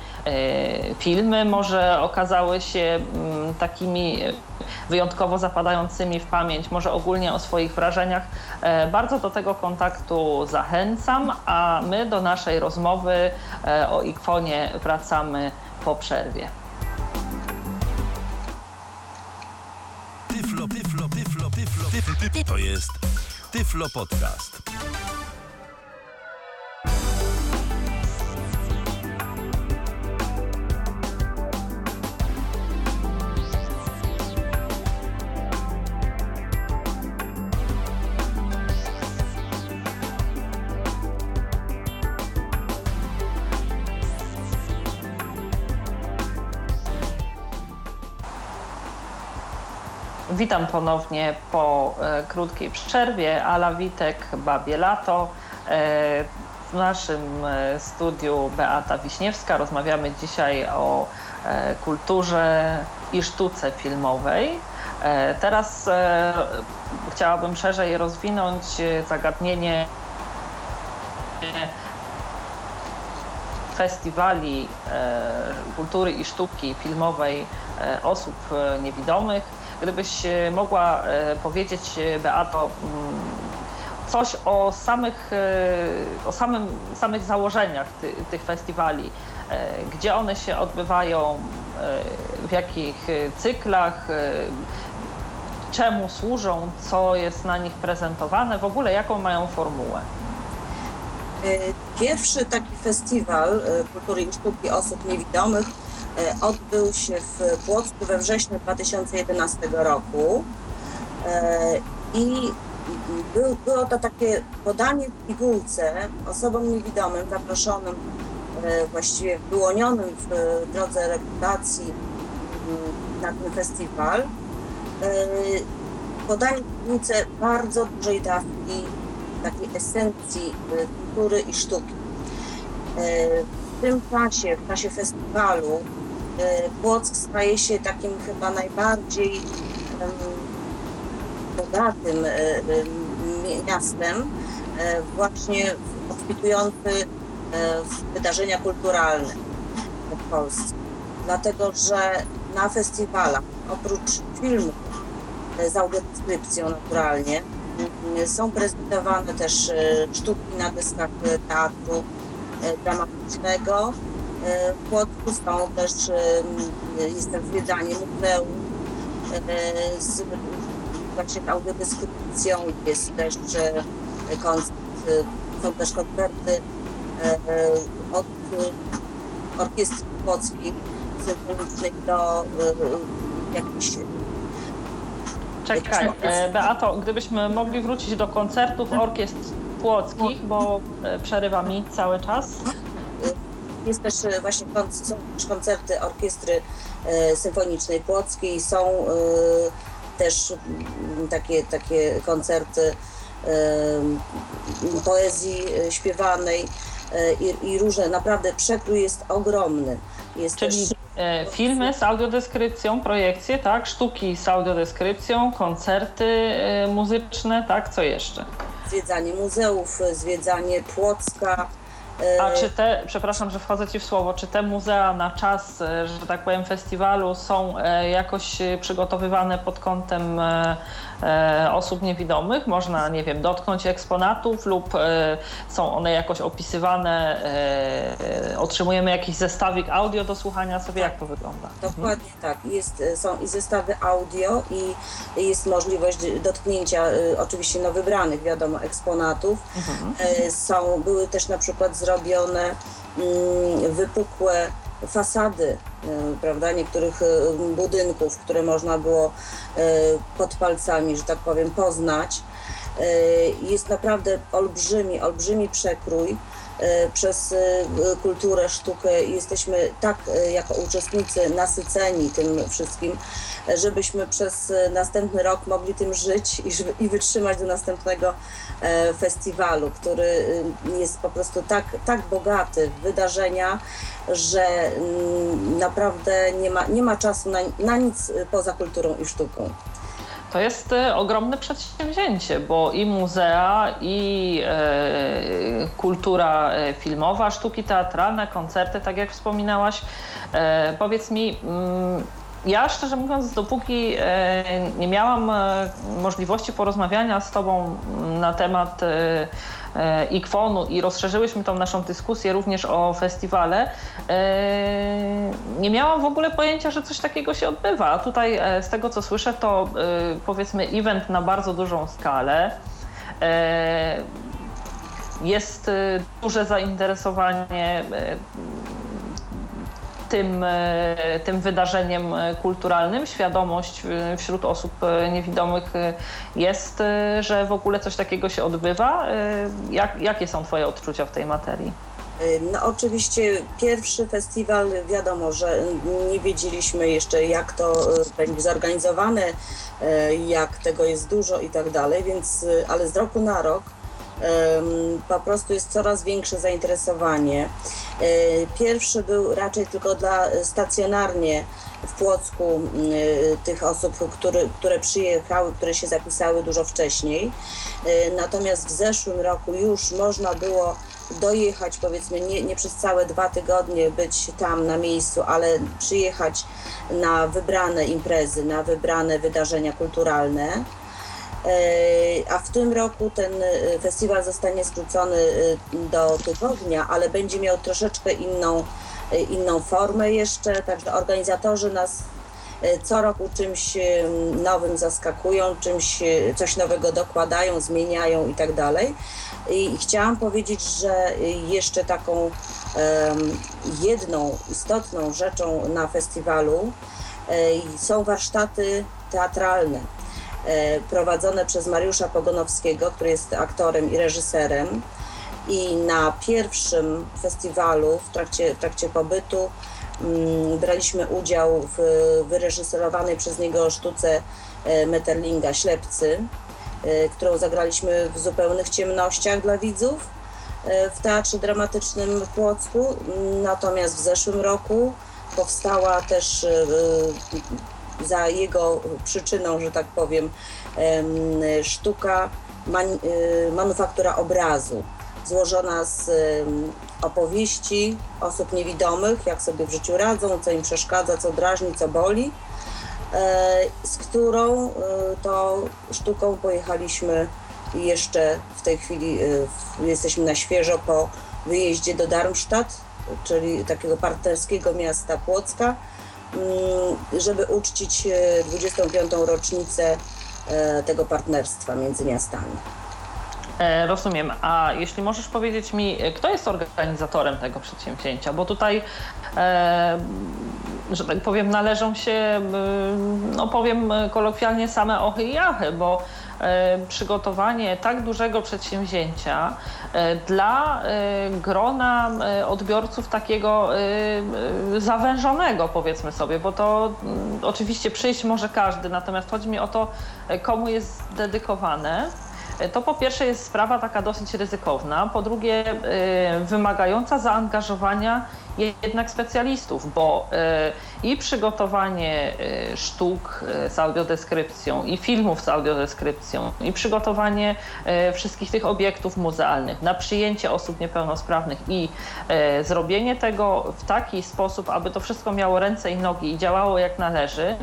filmy może okazały się mm, takimi wyjątkowo zapadającymi w pamięć, może ogólnie o swoich wrażeniach. E, bardzo do tego kontaktu zachęcam, a my do naszej rozmowy e, o ikwonie wracamy po przerwie. Tyflo, tyflo, tyflo. Tyflo, tyflo, tyflo, to jest Tyflo Podcast. Witam ponownie po e, krótkiej przerwie. Ala Witek, Babie Lato. E, w naszym e, studiu Beata Wiśniewska rozmawiamy dzisiaj o kulturze i sztuce filmowej. Teraz chciałabym szerzej rozwinąć zagadnienie festiwali kultury i sztuki filmowej osób niewidomych. Gdybyś e, mogła e, powiedzieć, e, Beato, mm, coś o samych, o samym, samych założeniach ty, tych festiwali, gdzie one się odbywają, w jakich cyklach, czemu służą, co jest na nich prezentowane, w ogóle jaką mają formułę. Pierwszy taki festiwal kultury i sztuki osób niewidomych odbył się w Płocku we wrześniu 2011 roku E, i był, było to takie podanie w pigułce osobom niewidomym, zaproszonym, e, właściwie wyłonionym w e, drodze rekrutacji mm, na ten festiwal. E, Podanie w pigułce bardzo dużej dawki takiej esencji e, kultury i sztuki. E, W tym czasie, w czasie festiwalu, e, Płock staje się takim chyba najbardziej bogatym e, em, miastem, e, właśnie obfitujący e, wydarzenia kulturalne w Polsce. Dlatego, że na festiwalach oprócz filmów e, z audiodeskrypcją naturalnie są prezentowane też e, sztuki na deskach e, teatru e, dramatycznego. W Płocku są też, m, jest też zwiedzanie muzeum e, z właśnie audiodeskrypcją, jest też e, koncert, e, są też koncerty od orkiestry płockiej symfonicznej do jakichś Czekaj, Beato, gdybyśmy mogli wrócić do koncertów orkiestr płockich, bo przerywa mi cały czas. Jest też e, właśnie koncerty orkiestry e, symfonicznej płockiej, są e, też mm, takie, takie koncerty poezji śpiewanej i, i różne, naprawdę przekrój jest ogromny. Jest Czyli też filmy z audiodeskrypcją, projekcje, tak? Sztuki z audiodeskrypcją, koncerty muzyczne, tak? Co jeszcze? zwiedzanie muzeów, zwiedzanie Płocka. E, A czy te, przepraszam, że wchodzę Ci w słowo, czy te muzea na czas, e, że tak powiem, festiwalu są e, jakoś e, przygotowywane pod kątem e, e, osób niewidomych? Można, nie wiem, dotknąć eksponatów lub e, są one jakoś opisywane, e, e, otrzymujemy jakiś zestawik audio do słuchania sobie, jak to wygląda? Dokładnie tak. Jest, e, są i zestawy audio i jest możliwość dotknięcia e, oczywiście no wybranych, wiadomo, eksponatów. Mhm. E, Są, były też na przykład zrobione mm, wypukłe fasady, e, prawda, niektórych e, budynków, które można było e, pod palcami, że tak powiem, poznać. Jest naprawdę olbrzymi, olbrzymi przekrój przez kulturę, sztukę. Jesteśmy tak jako uczestnicy nasyceni tym wszystkim, żebyśmy przez następny rok mogli tym żyć i, i wytrzymać do następnego festiwalu, który e, jest po prostu tak, tak bogaty w wydarzenia, że mm, naprawdę nie ma, nie ma czasu na, na nic e, poza kulturą i sztuką. To jest e, ogromne przedsięwzięcie, bo i muzea, i e, kultura e, filmowa, sztuki teatralne, koncerty, tak jak wspominałaś. E, powiedz mi, mm, ja szczerze mówiąc, dopóki e, nie miałam e, możliwości porozmawiania z Tobą na temat e, IKWON-u i rozszerzyłyśmy tą naszą dyskusję również o festiwale, nie miałam w ogóle pojęcia, że coś takiego się odbywa. A tutaj z tego co słyszę, to powiedzmy event na bardzo dużą skalę. Jest duże zainteresowanie tym, e, tym wydarzeniem kulturalnym. Świadomość e, wśród osób e, niewidomych jest, że w ogóle coś takiego się odbywa. Jak, jakie są Twoje odczucia w tej materii? No oczywiście pierwszy festiwal, wiadomo, że nie wiedzieliśmy jeszcze jak to będzie zorganizowane, jak tego jest dużo i tak dalej, więc ale z roku na rok po prostu jest coraz większe zainteresowanie. E, pierwszy był raczej tylko dla stacjonarnie w Płocku e, tych osób, które, przyjechały, które się zapisały dużo wcześniej. E, natomiast w zeszłym roku już można było dojechać, powiedzmy, nie, nie przez całe dwa tygodnie być tam na miejscu, ale przyjechać na wybrane imprezy, na wybrane wydarzenia kulturalne. E, a w tym roku ten e, festiwal zostanie skrócony e, do tygodnia, ale będzie miał troszeczkę inną, inną formę jeszcze, także organizatorzy nas co roku czymś nowym zaskakują, czymś coś nowego dokładają, zmieniają i tak dalej. I chciałam powiedzieć, że jeszcze taką jedną istotną rzeczą na festiwalu są warsztaty teatralne prowadzone przez Mariusza Pogonowskiego, który jest aktorem i reżyserem. I na pierwszym festiwalu w trakcie, w trakcie pobytu mm, braliśmy udział w wyreżyserowanej przez niego sztuce e, Metterlinga Ślepcy, e, którą zagraliśmy w zupełnych ciemnościach dla widzów w Teatrze Dramatycznym w Płocku. Natomiast w zeszłym roku powstała też za jego przyczyną, że tak powiem, sztuka y, manufaktura obrazu, złożona z opowieści osób niewidomych, jak sobie w życiu radzą, co im przeszkadza, co drażni, co boli, e, z którą y, to sztuką pojechaliśmy jeszcze w tej chwili, y, jesteśmy na świeżo po wyjeździe do Darmstadt, czyli takiego partnerskiego miasta Płocka, żeby uczcić 25. E, rocznicę e, tego partnerstwa między miastami. E, rozumiem. A jeśli możesz powiedzieć mi, kto jest organizatorem tego przedsięwzięcia? Bo tutaj, że tak powiem, należą się, no powiem kolokwialnie, same ochy i jachy, bo przygotowanie tak dużego przedsięwzięcia e, dla e, grona odbiorców takiego zawężonego, powiedzmy sobie, bo to mm, oczywiście przyjść może każdy, natomiast chodzi mi o to, komu jest dedykowane. To po pierwsze jest sprawa taka dosyć ryzykowna, po drugie wymagająca zaangażowania jednak specjalistów, bo e, i przygotowanie e, sztuk z audiodeskrypcją, i filmów z audiodeskrypcją, i przygotowanie wszystkich tych obiektów muzealnych na przyjęcie osób niepełnosprawnych i zrobienie tego w taki sposób, aby to wszystko miało ręce i nogi i działało jak należy,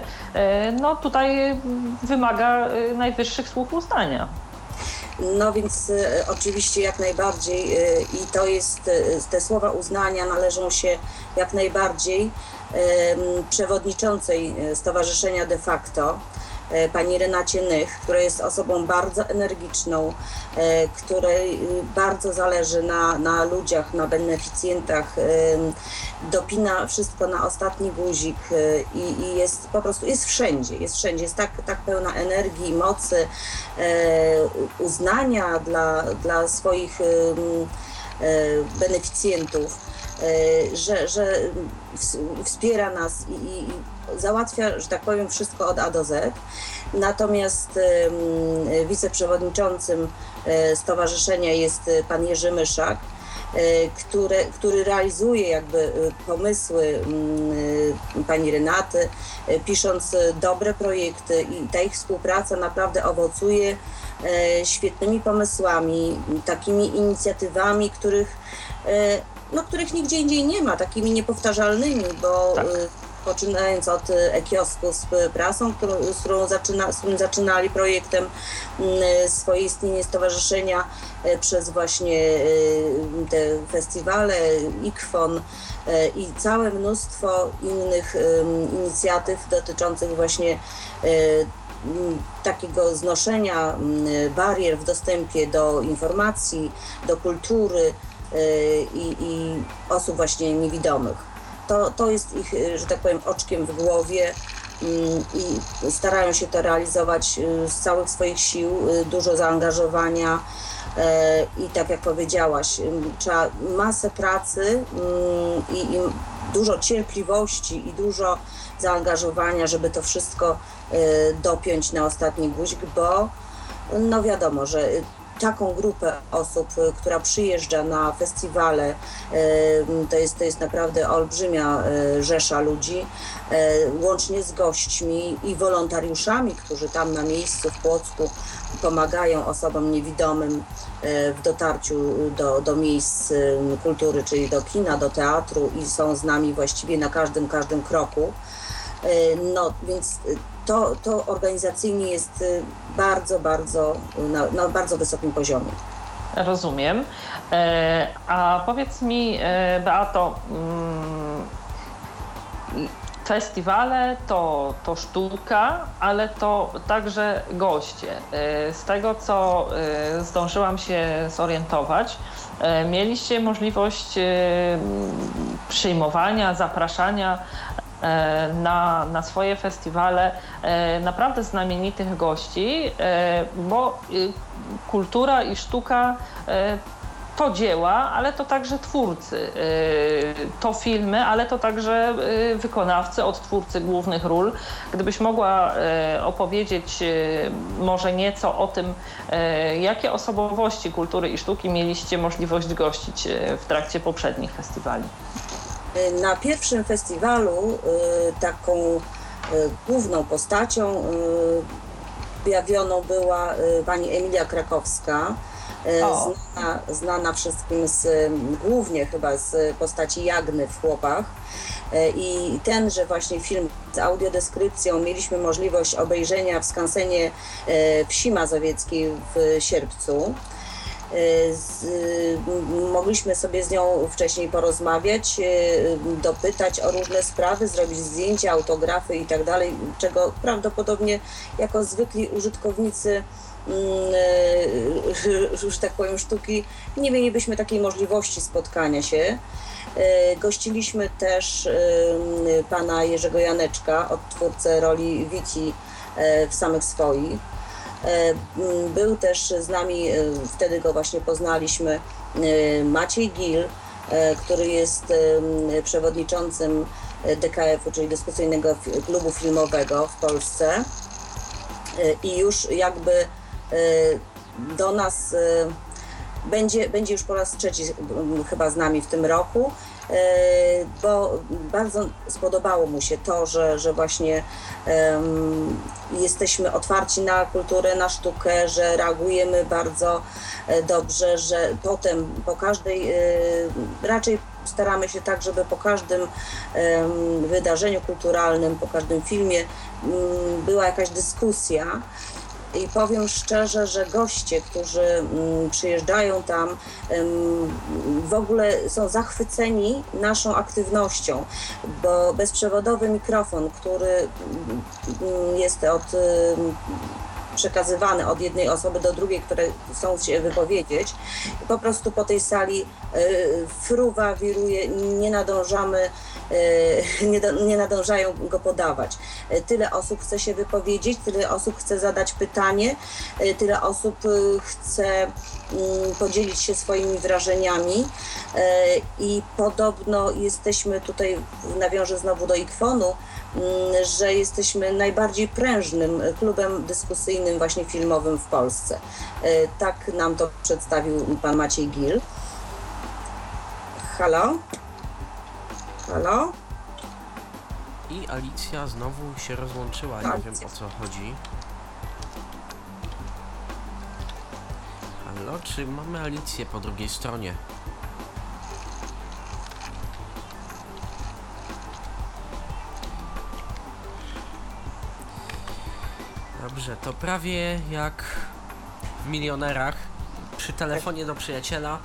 no tutaj wymaga najwyższych słów uznania. No więc e, oczywiście jak najbardziej e, i to jest, e, te słowa uznania należą się jak najbardziej przewodniczącej Stowarzyszenia de facto, pani Renacie Nych, która jest osobą bardzo energiczną, e, której bardzo zależy na, na ludziach, na beneficjentach, dopina wszystko na ostatni guzik e, i, i jest po prostu jest wszędzie, jest wszędzie, jest tak, tak pełna energii, mocy, uznania dla, dla swoich beneficjentów, że, że wspiera nas i, i załatwia, że tak powiem, wszystko od A do Z. Natomiast wiceprzewodniczącym e, stowarzyszenia jest e, pan Jerzy Myszak, e, który, realizuje jakby pomysły pani Renaty, pisząc dobre projekty i ta ich współpraca naprawdę owocuje świetnymi pomysłami, takimi inicjatywami, których, no, których nigdzie indziej nie ma, takimi niepowtarzalnymi, bo tak. poczynając od e, e-kiosku z prasą, którą, z, którą zaczyna, z którym zaczynali projektem swoje istnienie stowarzyszenia przez właśnie te festiwale, IKFON i całe mnóstwo innych inicjatyw dotyczących właśnie takiego znoszenia barier w dostępie do informacji, do kultury i, i osób właśnie niewidomych. To, to jest ich, e, że tak powiem, oczkiem w głowie mm, i starają się to realizować e, z całych swoich sił, dużo zaangażowania i tak jak powiedziałaś, trzeba masę pracy i, i dużo cierpliwości i dużo zaangażowania, żeby to wszystko dopiąć na ostatni guzik, bo no wiadomo, że taką grupę osób, y, która przyjeżdża na festiwale, y, to jest, to jest naprawdę olbrzymia y, rzesza ludzi, łącznie z gośćmi i wolontariuszami, którzy tam na miejscu w Płocku pomagają osobom niewidomym w dotarciu do, do miejsc kultury, czyli do kina, do teatru i są z nami właściwie na każdym, każdym kroku. No więc to, to organizacyjnie jest y, bardzo, bardzo na, na bardzo wysokim poziomie. Rozumiem. E, A powiedz mi, e, Beato, mm, festiwale to, to sztuka, ale to także goście. E, Z tego, co zdążyłam się zorientować, mieliście możliwość przyjmowania, zapraszania na, na swoje festiwale e, naprawdę znamienitych gości, e, bo kultura i sztuka e, to dzieła, ale to także twórcy. To filmy, ale to także wykonawcy, odtwórcy głównych ról. Gdybyś mogła opowiedzieć może nieco o tym, jakie osobowości kultury i sztuki mieliście możliwość gościć w trakcie poprzednich festiwali. Na pierwszym festiwalu y, taką y, główną postacią y, objawioną była y, pani Emilia Krakowska, y, O. znana, znana wszystkim z, y, głównie chyba z postaci Jagny w Chłopach. Y, I tenże właśnie film z audiodeskrypcją mieliśmy możliwość obejrzenia w skansenie y, Wsi Mazowieckiej w sierpcu. Z, mogliśmy sobie z nią wcześniej porozmawiać, y, dopytać o różne sprawy, zrobić zdjęcia, autografy i tak dalej, czego prawdopodobnie jako zwykli użytkownicy mm, y, że tak powiem sztuki nie mielibyśmy takiej możliwości spotkania się. Y, Gościliśmy też pana Jerzego Janeczka, odtwórcę roli Wiki w samych swoich. E, Był też z nami, e, wtedy go właśnie poznaliśmy, e, Maciej Gil, który jest przewodniczącym DKF-u, czyli Dyskusyjnego Klubu Filmowego w Polsce. I już jakby do nas będzie, będzie już po raz trzeci chyba z nami w tym roku, bo bardzo spodobało mu się to, że, że właśnie em, jesteśmy otwarci na kulturę, na sztukę, że reagujemy bardzo e, dobrze, że potem po każdej, e, raczej staramy się tak, żeby po każdym em, wydarzeniu kulturalnym, po każdym filmie mm, była jakaś dyskusja. I powiem szczerze, że goście, którzy mm, przyjeżdżają tam, w ogóle są zachwyceni naszą aktywnością, bo bezprzewodowy mikrofon, który mm, jest od przekazywany od jednej osoby do drugiej, które chcą się wypowiedzieć. Po prostu po tej sali y, fruwa, wiruje, nie nadążamy, nie, do, nie nadążają go podawać. Y, Tyle osób chce się wypowiedzieć, tyle osób chce zadać pytanie, y, tyle osób chce mm, podzielić się swoimi wrażeniami i podobno jesteśmy tutaj, nawiążę znowu do Ikwonu, mm, że jesteśmy najbardziej prężnym klubem dyskusyjnym właśnie filmowym w Polsce. E, Tak nam to przedstawił pan Maciej Gil. Halo? Halo? I Alicja znowu się rozłączyła, nie tak. wiem o co chodzi. Halo, czy mamy Alicję po drugiej stronie? Dobrze, to prawie jak w milionerach przy telefonie do przyjaciela.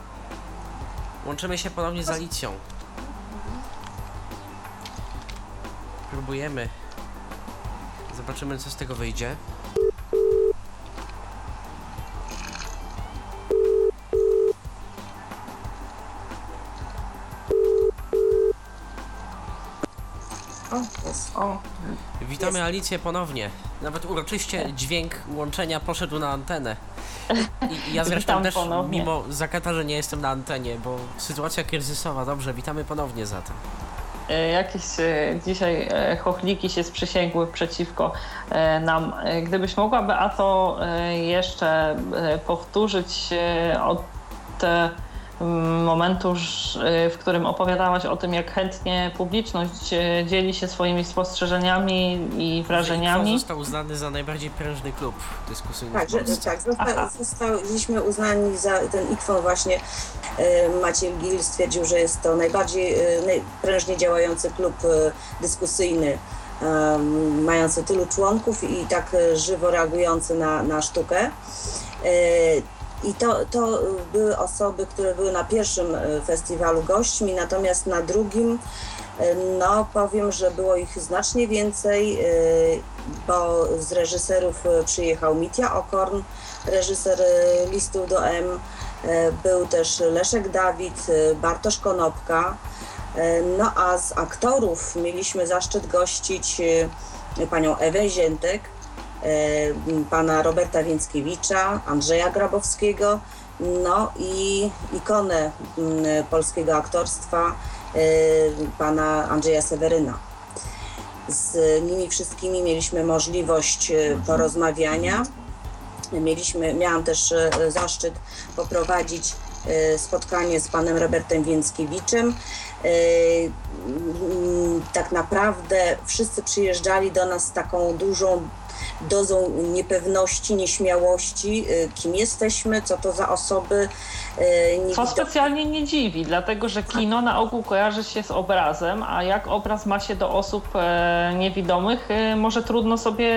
Łączymy się ponownie z Alicją. Próbujemy. Zobaczymy, co z tego wyjdzie. O, jest. O, Witamy Alicję ponownie. Nawet uroczyście dźwięk łączenia poszedł na antenę. I, i ja zresztą Witam też, ponownie. mimo zakata, że nie jestem na antenie, bo sytuacja kryzysowa. Dobrze, witamy ponownie za to. E, jakieś e, dzisiaj e, chochliki się sprzysięgły przeciwko nam. Gdybyś mogła, Beato, jeszcze powtórzyć od e, m, momentu, ż- e, w którym opowiadałaś o tym, jak chętnie publiczność e, dzieli się swoimi spostrzeżeniami i wrażeniami. został uznany za najbardziej prężny klub dyskusyjny Tak, że, tak zosta, zostaliśmy uznani za ten ikwon właśnie. E, Maciej Gil stwierdził, że jest to najbardziej e, najprężnie działający klub dyskusyjny, mający tylu członków i tak żywo reagujący na, na sztukę. I to, to były osoby, które były na pierwszym e, festiwalu gośćmi, natomiast na drugim, e, no powiem, że było ich znacznie więcej, e, bo z reżyserów przyjechał Mitja Okorn, reżyser Listów do M, był też Leszek Dawid, Bartosz Konopka, no a z aktorów mieliśmy zaszczyt gościć panią Ewę Ziętek, pana Roberta Więckiewicza, Andrzeja Grabowskiego, no i ikonę mm, polskiego aktorstwa, e, pana Andrzeja Seweryna. Z nimi wszystkimi mieliśmy możliwość e, porozmawiania. Mieliśmy, miałam też e, zaszczyt poprowadzić e, spotkanie z panem Robertem Więckiewiczem. E, Tak naprawdę wszyscy przyjeżdżali do nas z taką dużą dozą niepewności, nieśmiałości, e, kim jesteśmy, co to za osoby. E, Co niewidome- specjalnie nie dziwi, dlatego że kino na ogół kojarzy się z obrazem, a jak obraz ma się do osób e, niewidomych, e, może trudno sobie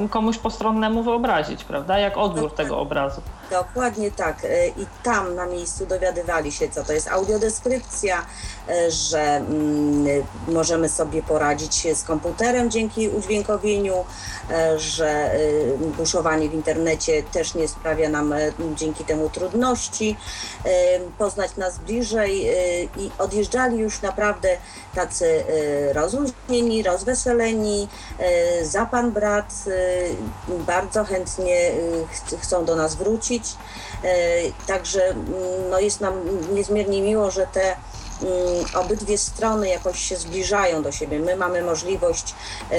e, komuś postronnemu wyobrazić, prawda? Jak odbiór tego obrazu. Dokładnie tak. I tam na miejscu dowiadywali się, co to jest audiodeskrypcja, że mm, możemy sobie poradzić z komputerem dzięki udźwiękowieniu, że buszowanie w internecie też nie sprawia nam dzięki temu trudności, e, poznać nas bliżej e, i odjeżdżali już naprawdę tacy e, rozluźnieni, rozweseleni, e, za pan brat, bardzo chętnie ch- chcą do nas wrócić. Także mm, no jest nam niezmiernie miło, że te obydwie strony jakoś się zbliżają do siebie. My mamy możliwość, e,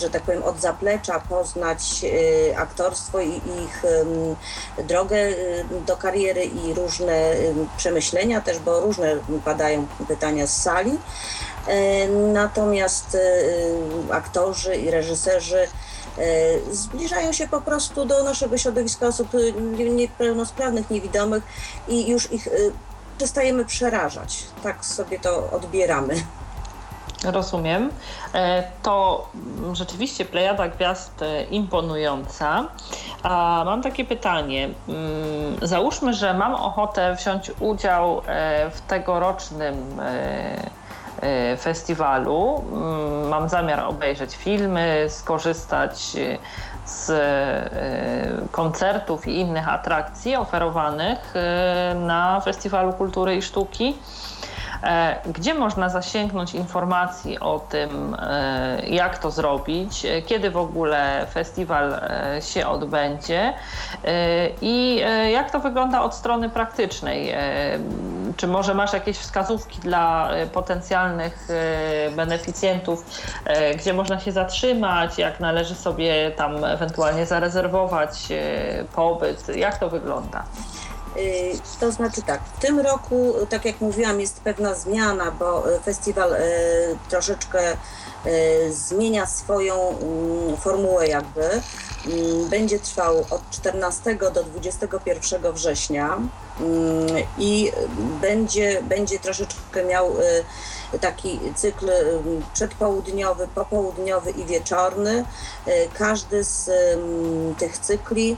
że tak powiem, od zaplecza poznać e, aktorstwo i ich drogę e, do kariery i różne em, przemyślenia też, bo różne padają pytania z sali. Natomiast aktorzy i reżyserzy zbliżają się po prostu do naszego środowiska osób nie- niepełnosprawnych, niewidomych i już ich przestajemy przerażać. Tak sobie to odbieramy. Rozumiem. E, To rzeczywiście plejada gwiazd e, imponująca. A mam takie pytanie. Mm, Załóżmy, że mam ochotę wziąć udział e, w tegorocznym festiwalu. Mm, Mam zamiar obejrzeć filmy, skorzystać z e, koncertów i innych atrakcji oferowanych e, na Festiwalu Kultury i Sztuki. E, Gdzie można zasięgnąć informacji o tym, e, jak to zrobić, e, kiedy w ogóle festiwal się odbędzie i jak to wygląda od strony praktycznej? Czy może masz jakieś wskazówki dla potencjalnych beneficjentów, gdzie można się zatrzymać, jak należy sobie tam ewentualnie zarezerwować pobyt? Jak to wygląda? Y, To znaczy tak, w tym roku, y, tak jak mówiłam, jest pewna zmiana, bo y, festiwal troszeczkę zmienia swoją mm, formułę jakby. Mm, Będzie trwał od 14 do 21 września mm, i będzie, będzie troszeczkę miał taki cykl przedpołudniowy, popołudniowy i wieczorny. Każdy z tych cykli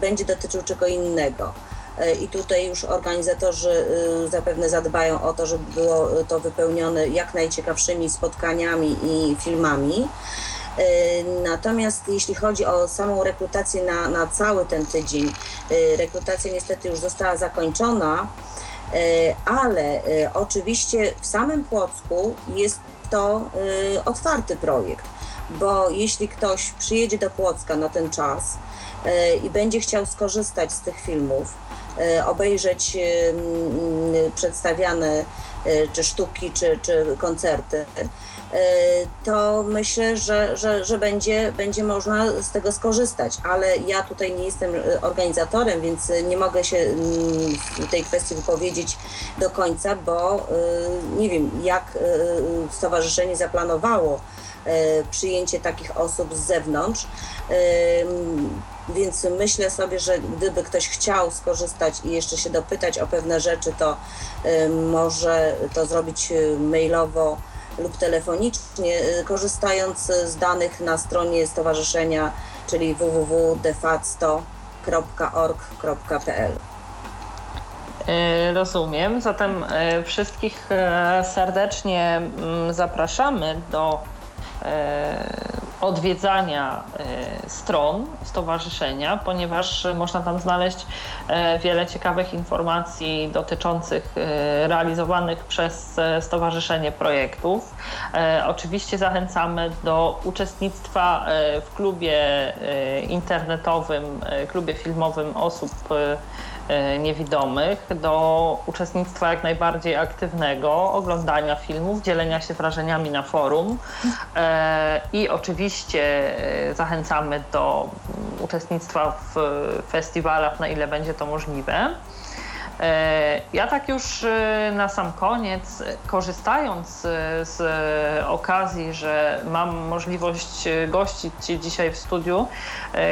będzie dotyczył czego innego. E, I tutaj już organizatorzy y, zapewne zadbają o to, żeby było to wypełnione jak najciekawszymi spotkaniami i filmami. E, Natomiast jeśli chodzi o samą rekrutację na, na cały ten tydzień, y, rekrutacja niestety już została zakończona, e, ale e, oczywiście w samym Płocku jest to otwarty projekt, bo jeśli ktoś przyjedzie do Płocka na ten czas e, i będzie chciał skorzystać z tych filmów, e, obejrzeć e, przedstawiane e, czy sztuki, czy, czy koncerty, e, to myślę, że, że, że będzie, będzie można z tego skorzystać. Ale ja tutaj nie jestem e, organizatorem, więc nie mogę się w tej kwestii wypowiedzieć do końca, bo e, nie wiem, jak e, stowarzyszenie zaplanowało e, przyjęcie takich osób z zewnątrz. Więc myślę sobie, że gdyby ktoś chciał skorzystać i jeszcze się dopytać o pewne rzeczy, to y, może to zrobić y, mailowo lub telefonicznie, y, korzystając z danych na stronie stowarzyszenia, czyli www.defatsto.org.pl. E, Rozumiem. Zatem wszystkich serdecznie mm, zapraszamy do odwiedzania e, stron stowarzyszenia, ponieważ można tam znaleźć e, wiele ciekawych informacji dotyczących e, realizowanych przez e, stowarzyszenie projektów. E, Oczywiście zachęcamy do uczestnictwa e, w klubie e, internetowym, e, klubie filmowym osób e, e, niewidomych, do uczestnictwa jak najbardziej aktywnego, oglądania filmów, dzielenia się wrażeniami na forum e, i oczywiście e, zachęcamy do mm, uczestnictwa w festiwalach, na ile będzie to możliwe. E, Ja tak już e, na sam koniec, e, korzystając z okazji, że mam możliwość gościć Cię dzisiaj w studiu,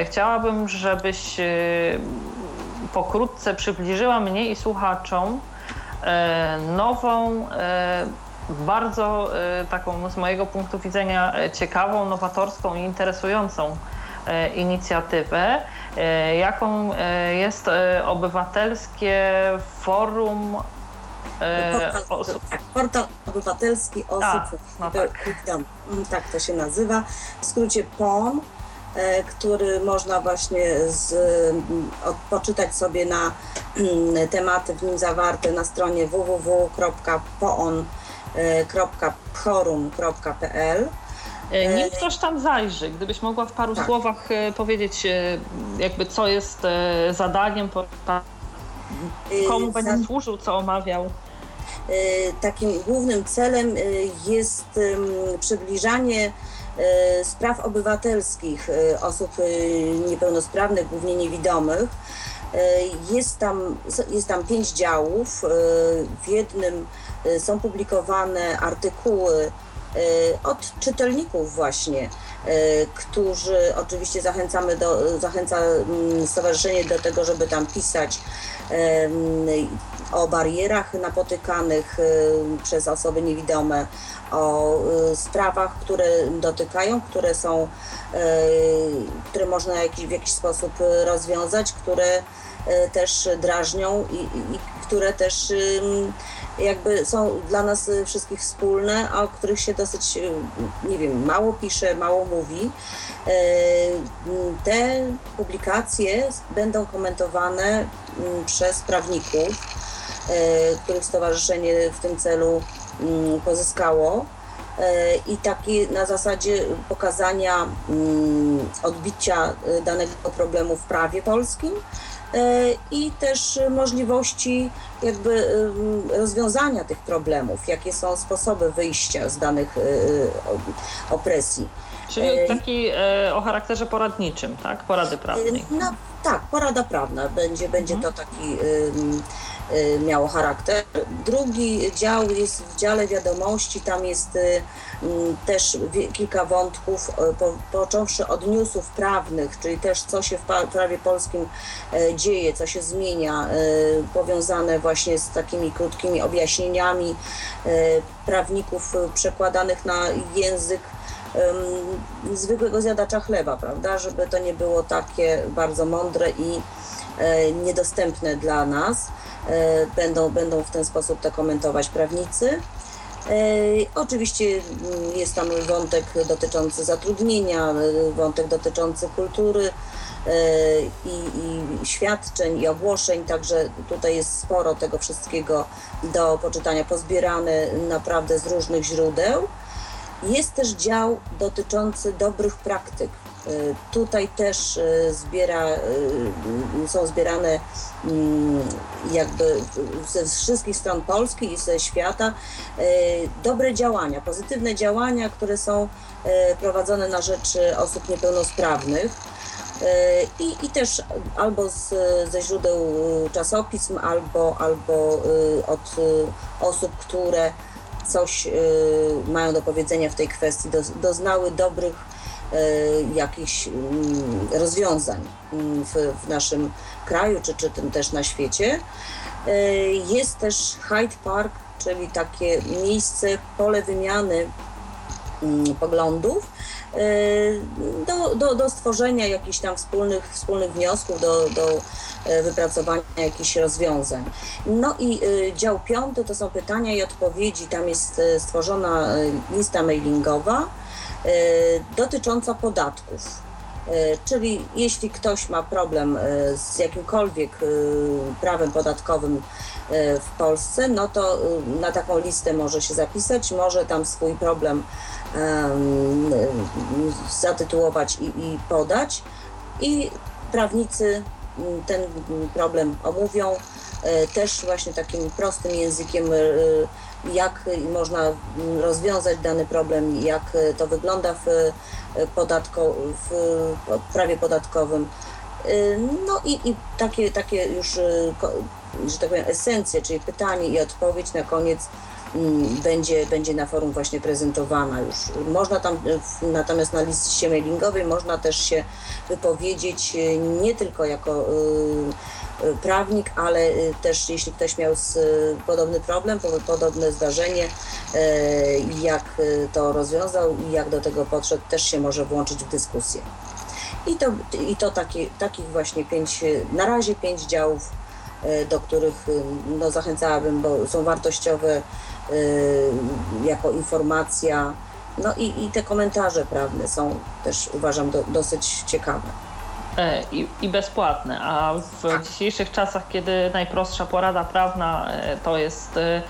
chciałabym, żebyś pokrótce przybliżyła mnie i słuchaczom nową, bardzo taką z mojego punktu widzenia ciekawą, nowatorską i interesującą inicjatywę, jaką e, jest e, obywatelskie forum e, Portal, osób. tak, portal obywatelski osób A, no tak. Mm, tak to się nazywa. W skrócie PON, e, który można właśnie z, mm, od, poczytać sobie na mm, tematy w nim zawarte na stronie www.poon.forum.pl. E, Nim ktoś tam zajrzy, gdybyś mogła w paru Tak. słowach e, powiedzieć, e, jakby co jest e, zadaniem, portalu, komu będzie służył, co omawiał. Takim głównym celem jest przybliżanie spraw obywatelskich osób niepełnosprawnych, głównie niewidomych. Jest tam, jest tam pięć działów. W jednym są publikowane artykuły od czytelników właśnie, y, którzy oczywiście zachęcamy do, zachęca mm, stowarzyszenie do tego, żeby tam pisać em, o barierach napotykanych y, przez osoby niewidome, o y, sprawach, które dotykają, które są, y, które można w jakiś sposób y, rozwiązać, które y, też drażnią i, i które też ym, jakby są dla nas y, wszystkich wspólne, a o których się dosyć, y, nie wiem, mało pisze, mało mówi. Y, m, Te publikacje będą komentowane m, przez prawników, y, których stowarzyszenie w tym celu mm, pozyskało. Y, I taki na zasadzie pokazania mm, odbicia y, danego problemu w prawie polskim y, i też możliwości jakby rozwiązania tych problemów, jakie są sposoby wyjścia z danych y, o- opresji. Czyli E, taki e, o charakterze poradniczym, tak? Porady prawnej. No tak, porada prawna będzie, będzie to taki miało charakter. Drugi dział jest w dziale wiadomości, tam jest y, też kilka wątków, y, po, począwszy od newsów prawnych, czyli też co się w prawie polskim dzieje, co się zmienia, y, powiązane właśnie z takimi krótkimi objaśnieniami y, prawników y, przekładanych na język zwykłego zjadacza chleba, prawda? Żeby to nie było takie bardzo mądre i niedostępne dla nas. E, będą, będą w ten sposób to komentować prawnicy. E, oczywiście mm, jest tam wątek dotyczący zatrudnienia, e, wątek dotyczący kultury i, i świadczeń i ogłoszeń, także tutaj jest sporo tego wszystkiego do poczytania, pozbierane naprawdę z różnych źródeł. Jest też dział dotyczący dobrych praktyk. Y, Tutaj też y, zbiera, y, są zbierane mm, jakby ze wszystkich stron Polski i ze świata dobre działania, pozytywne działania, które są prowadzone na rzecz osób niepełnosprawnych. I, I też albo z, ze źródeł czasopism, albo, albo od osób, które coś mają do powiedzenia w tej kwestii, do, doznały dobrych jakichś mm, rozwiązań w, w naszym kraju, czy, czy tym też na świecie. Y, Jest też Hyde Park, czyli takie miejsce, pole wymiany mm, poglądów y, do, do, do stworzenia jakichś tam wspólnych, wspólnych wniosków, do, do e, wypracowania jakichś rozwiązań. No i dział piąty to są pytania i odpowiedzi. Tam jest stworzona lista mailingowa dotycząca podatków. Y, Czyli jeśli ktoś ma problem y, z jakimkolwiek y, prawem podatkowym y, w Polsce, no to y, na taką listę może się zapisać, może tam swój problem em, y, zatytułować i, i podać. I prawnicy mm, ten mm, problem omówią też właśnie takim prostym językiem, jak można rozwiązać dany problem, jak to wygląda w, podatko, w prawie podatkowym. E, No i, i takie, takie już, ko- że tak powiem, esencje, czyli pytanie i odpowiedź na koniec mm, będzie, będzie na forum właśnie prezentowana już. Można tam, natomiast na liście mailingowej można też się wypowiedzieć e, nie tylko jako prawnik, ale e, też jeśli ktoś miał z, podobny problem, po- podobne zdarzenie, jak to rozwiązał i jak do tego podszedł, też się może włączyć w dyskusję. I to, i to taki, takich właśnie pięć, na razie pięć działów, do których no, zachęcałabym, bo są wartościowe jako informacja. No i, i te komentarze prawne są też uważam do, dosyć ciekawe. E, I, I bezpłatne. A w dzisiejszych czasach, kiedy najprostsza porada prawna e, to jest e,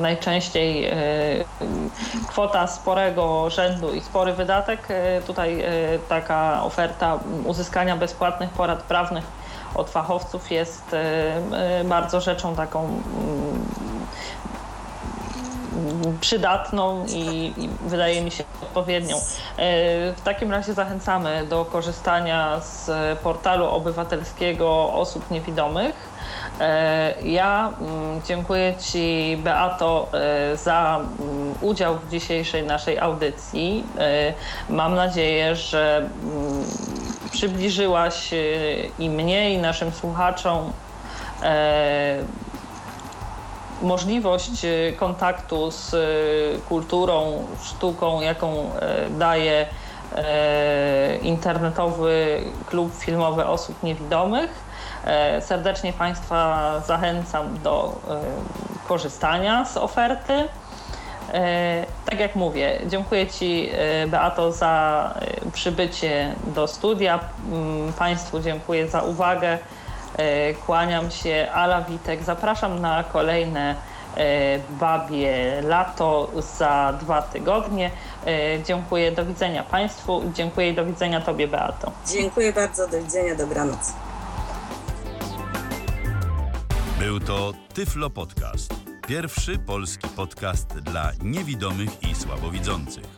najczęściej kwota sporego rzędu i spory wydatek, tutaj taka oferta uzyskania bezpłatnych porad prawnych od fachowców jest bardzo rzeczą taką przydatną i, i wydaje mi się odpowiednią. E, W takim razie zachęcamy do korzystania z portalu obywatelskiego osób niewidomych. E, Ja mm, dziękuję Ci, Beato, e, za mm, udział w dzisiejszej naszej audycji. Mam nadzieję, że mm, przybliżyłaś i mnie, i naszym słuchaczom możliwość e, kontaktu z e, kulturą, sztuką, jaką e, daje e, internetowy klub filmowy osób niewidomych. E, Serdecznie Państwa zachęcam do korzystania z oferty. Tak jak mówię, dziękuję Ci, Beato, za przybycie do studia. Mm, Państwu dziękuję za uwagę. E, Kłaniam się, Ala Witek. Zapraszam na kolejne e, Babie Lato za dwa tygodnie. E, Dziękuję, do widzenia Państwu. Dziękuję i do widzenia Tobie, Beato. Dziękuję bardzo, do widzenia, dobranoc. Był to Tyflo Podcast. Pierwszy polski podcast dla niewidomych i słabowidzących.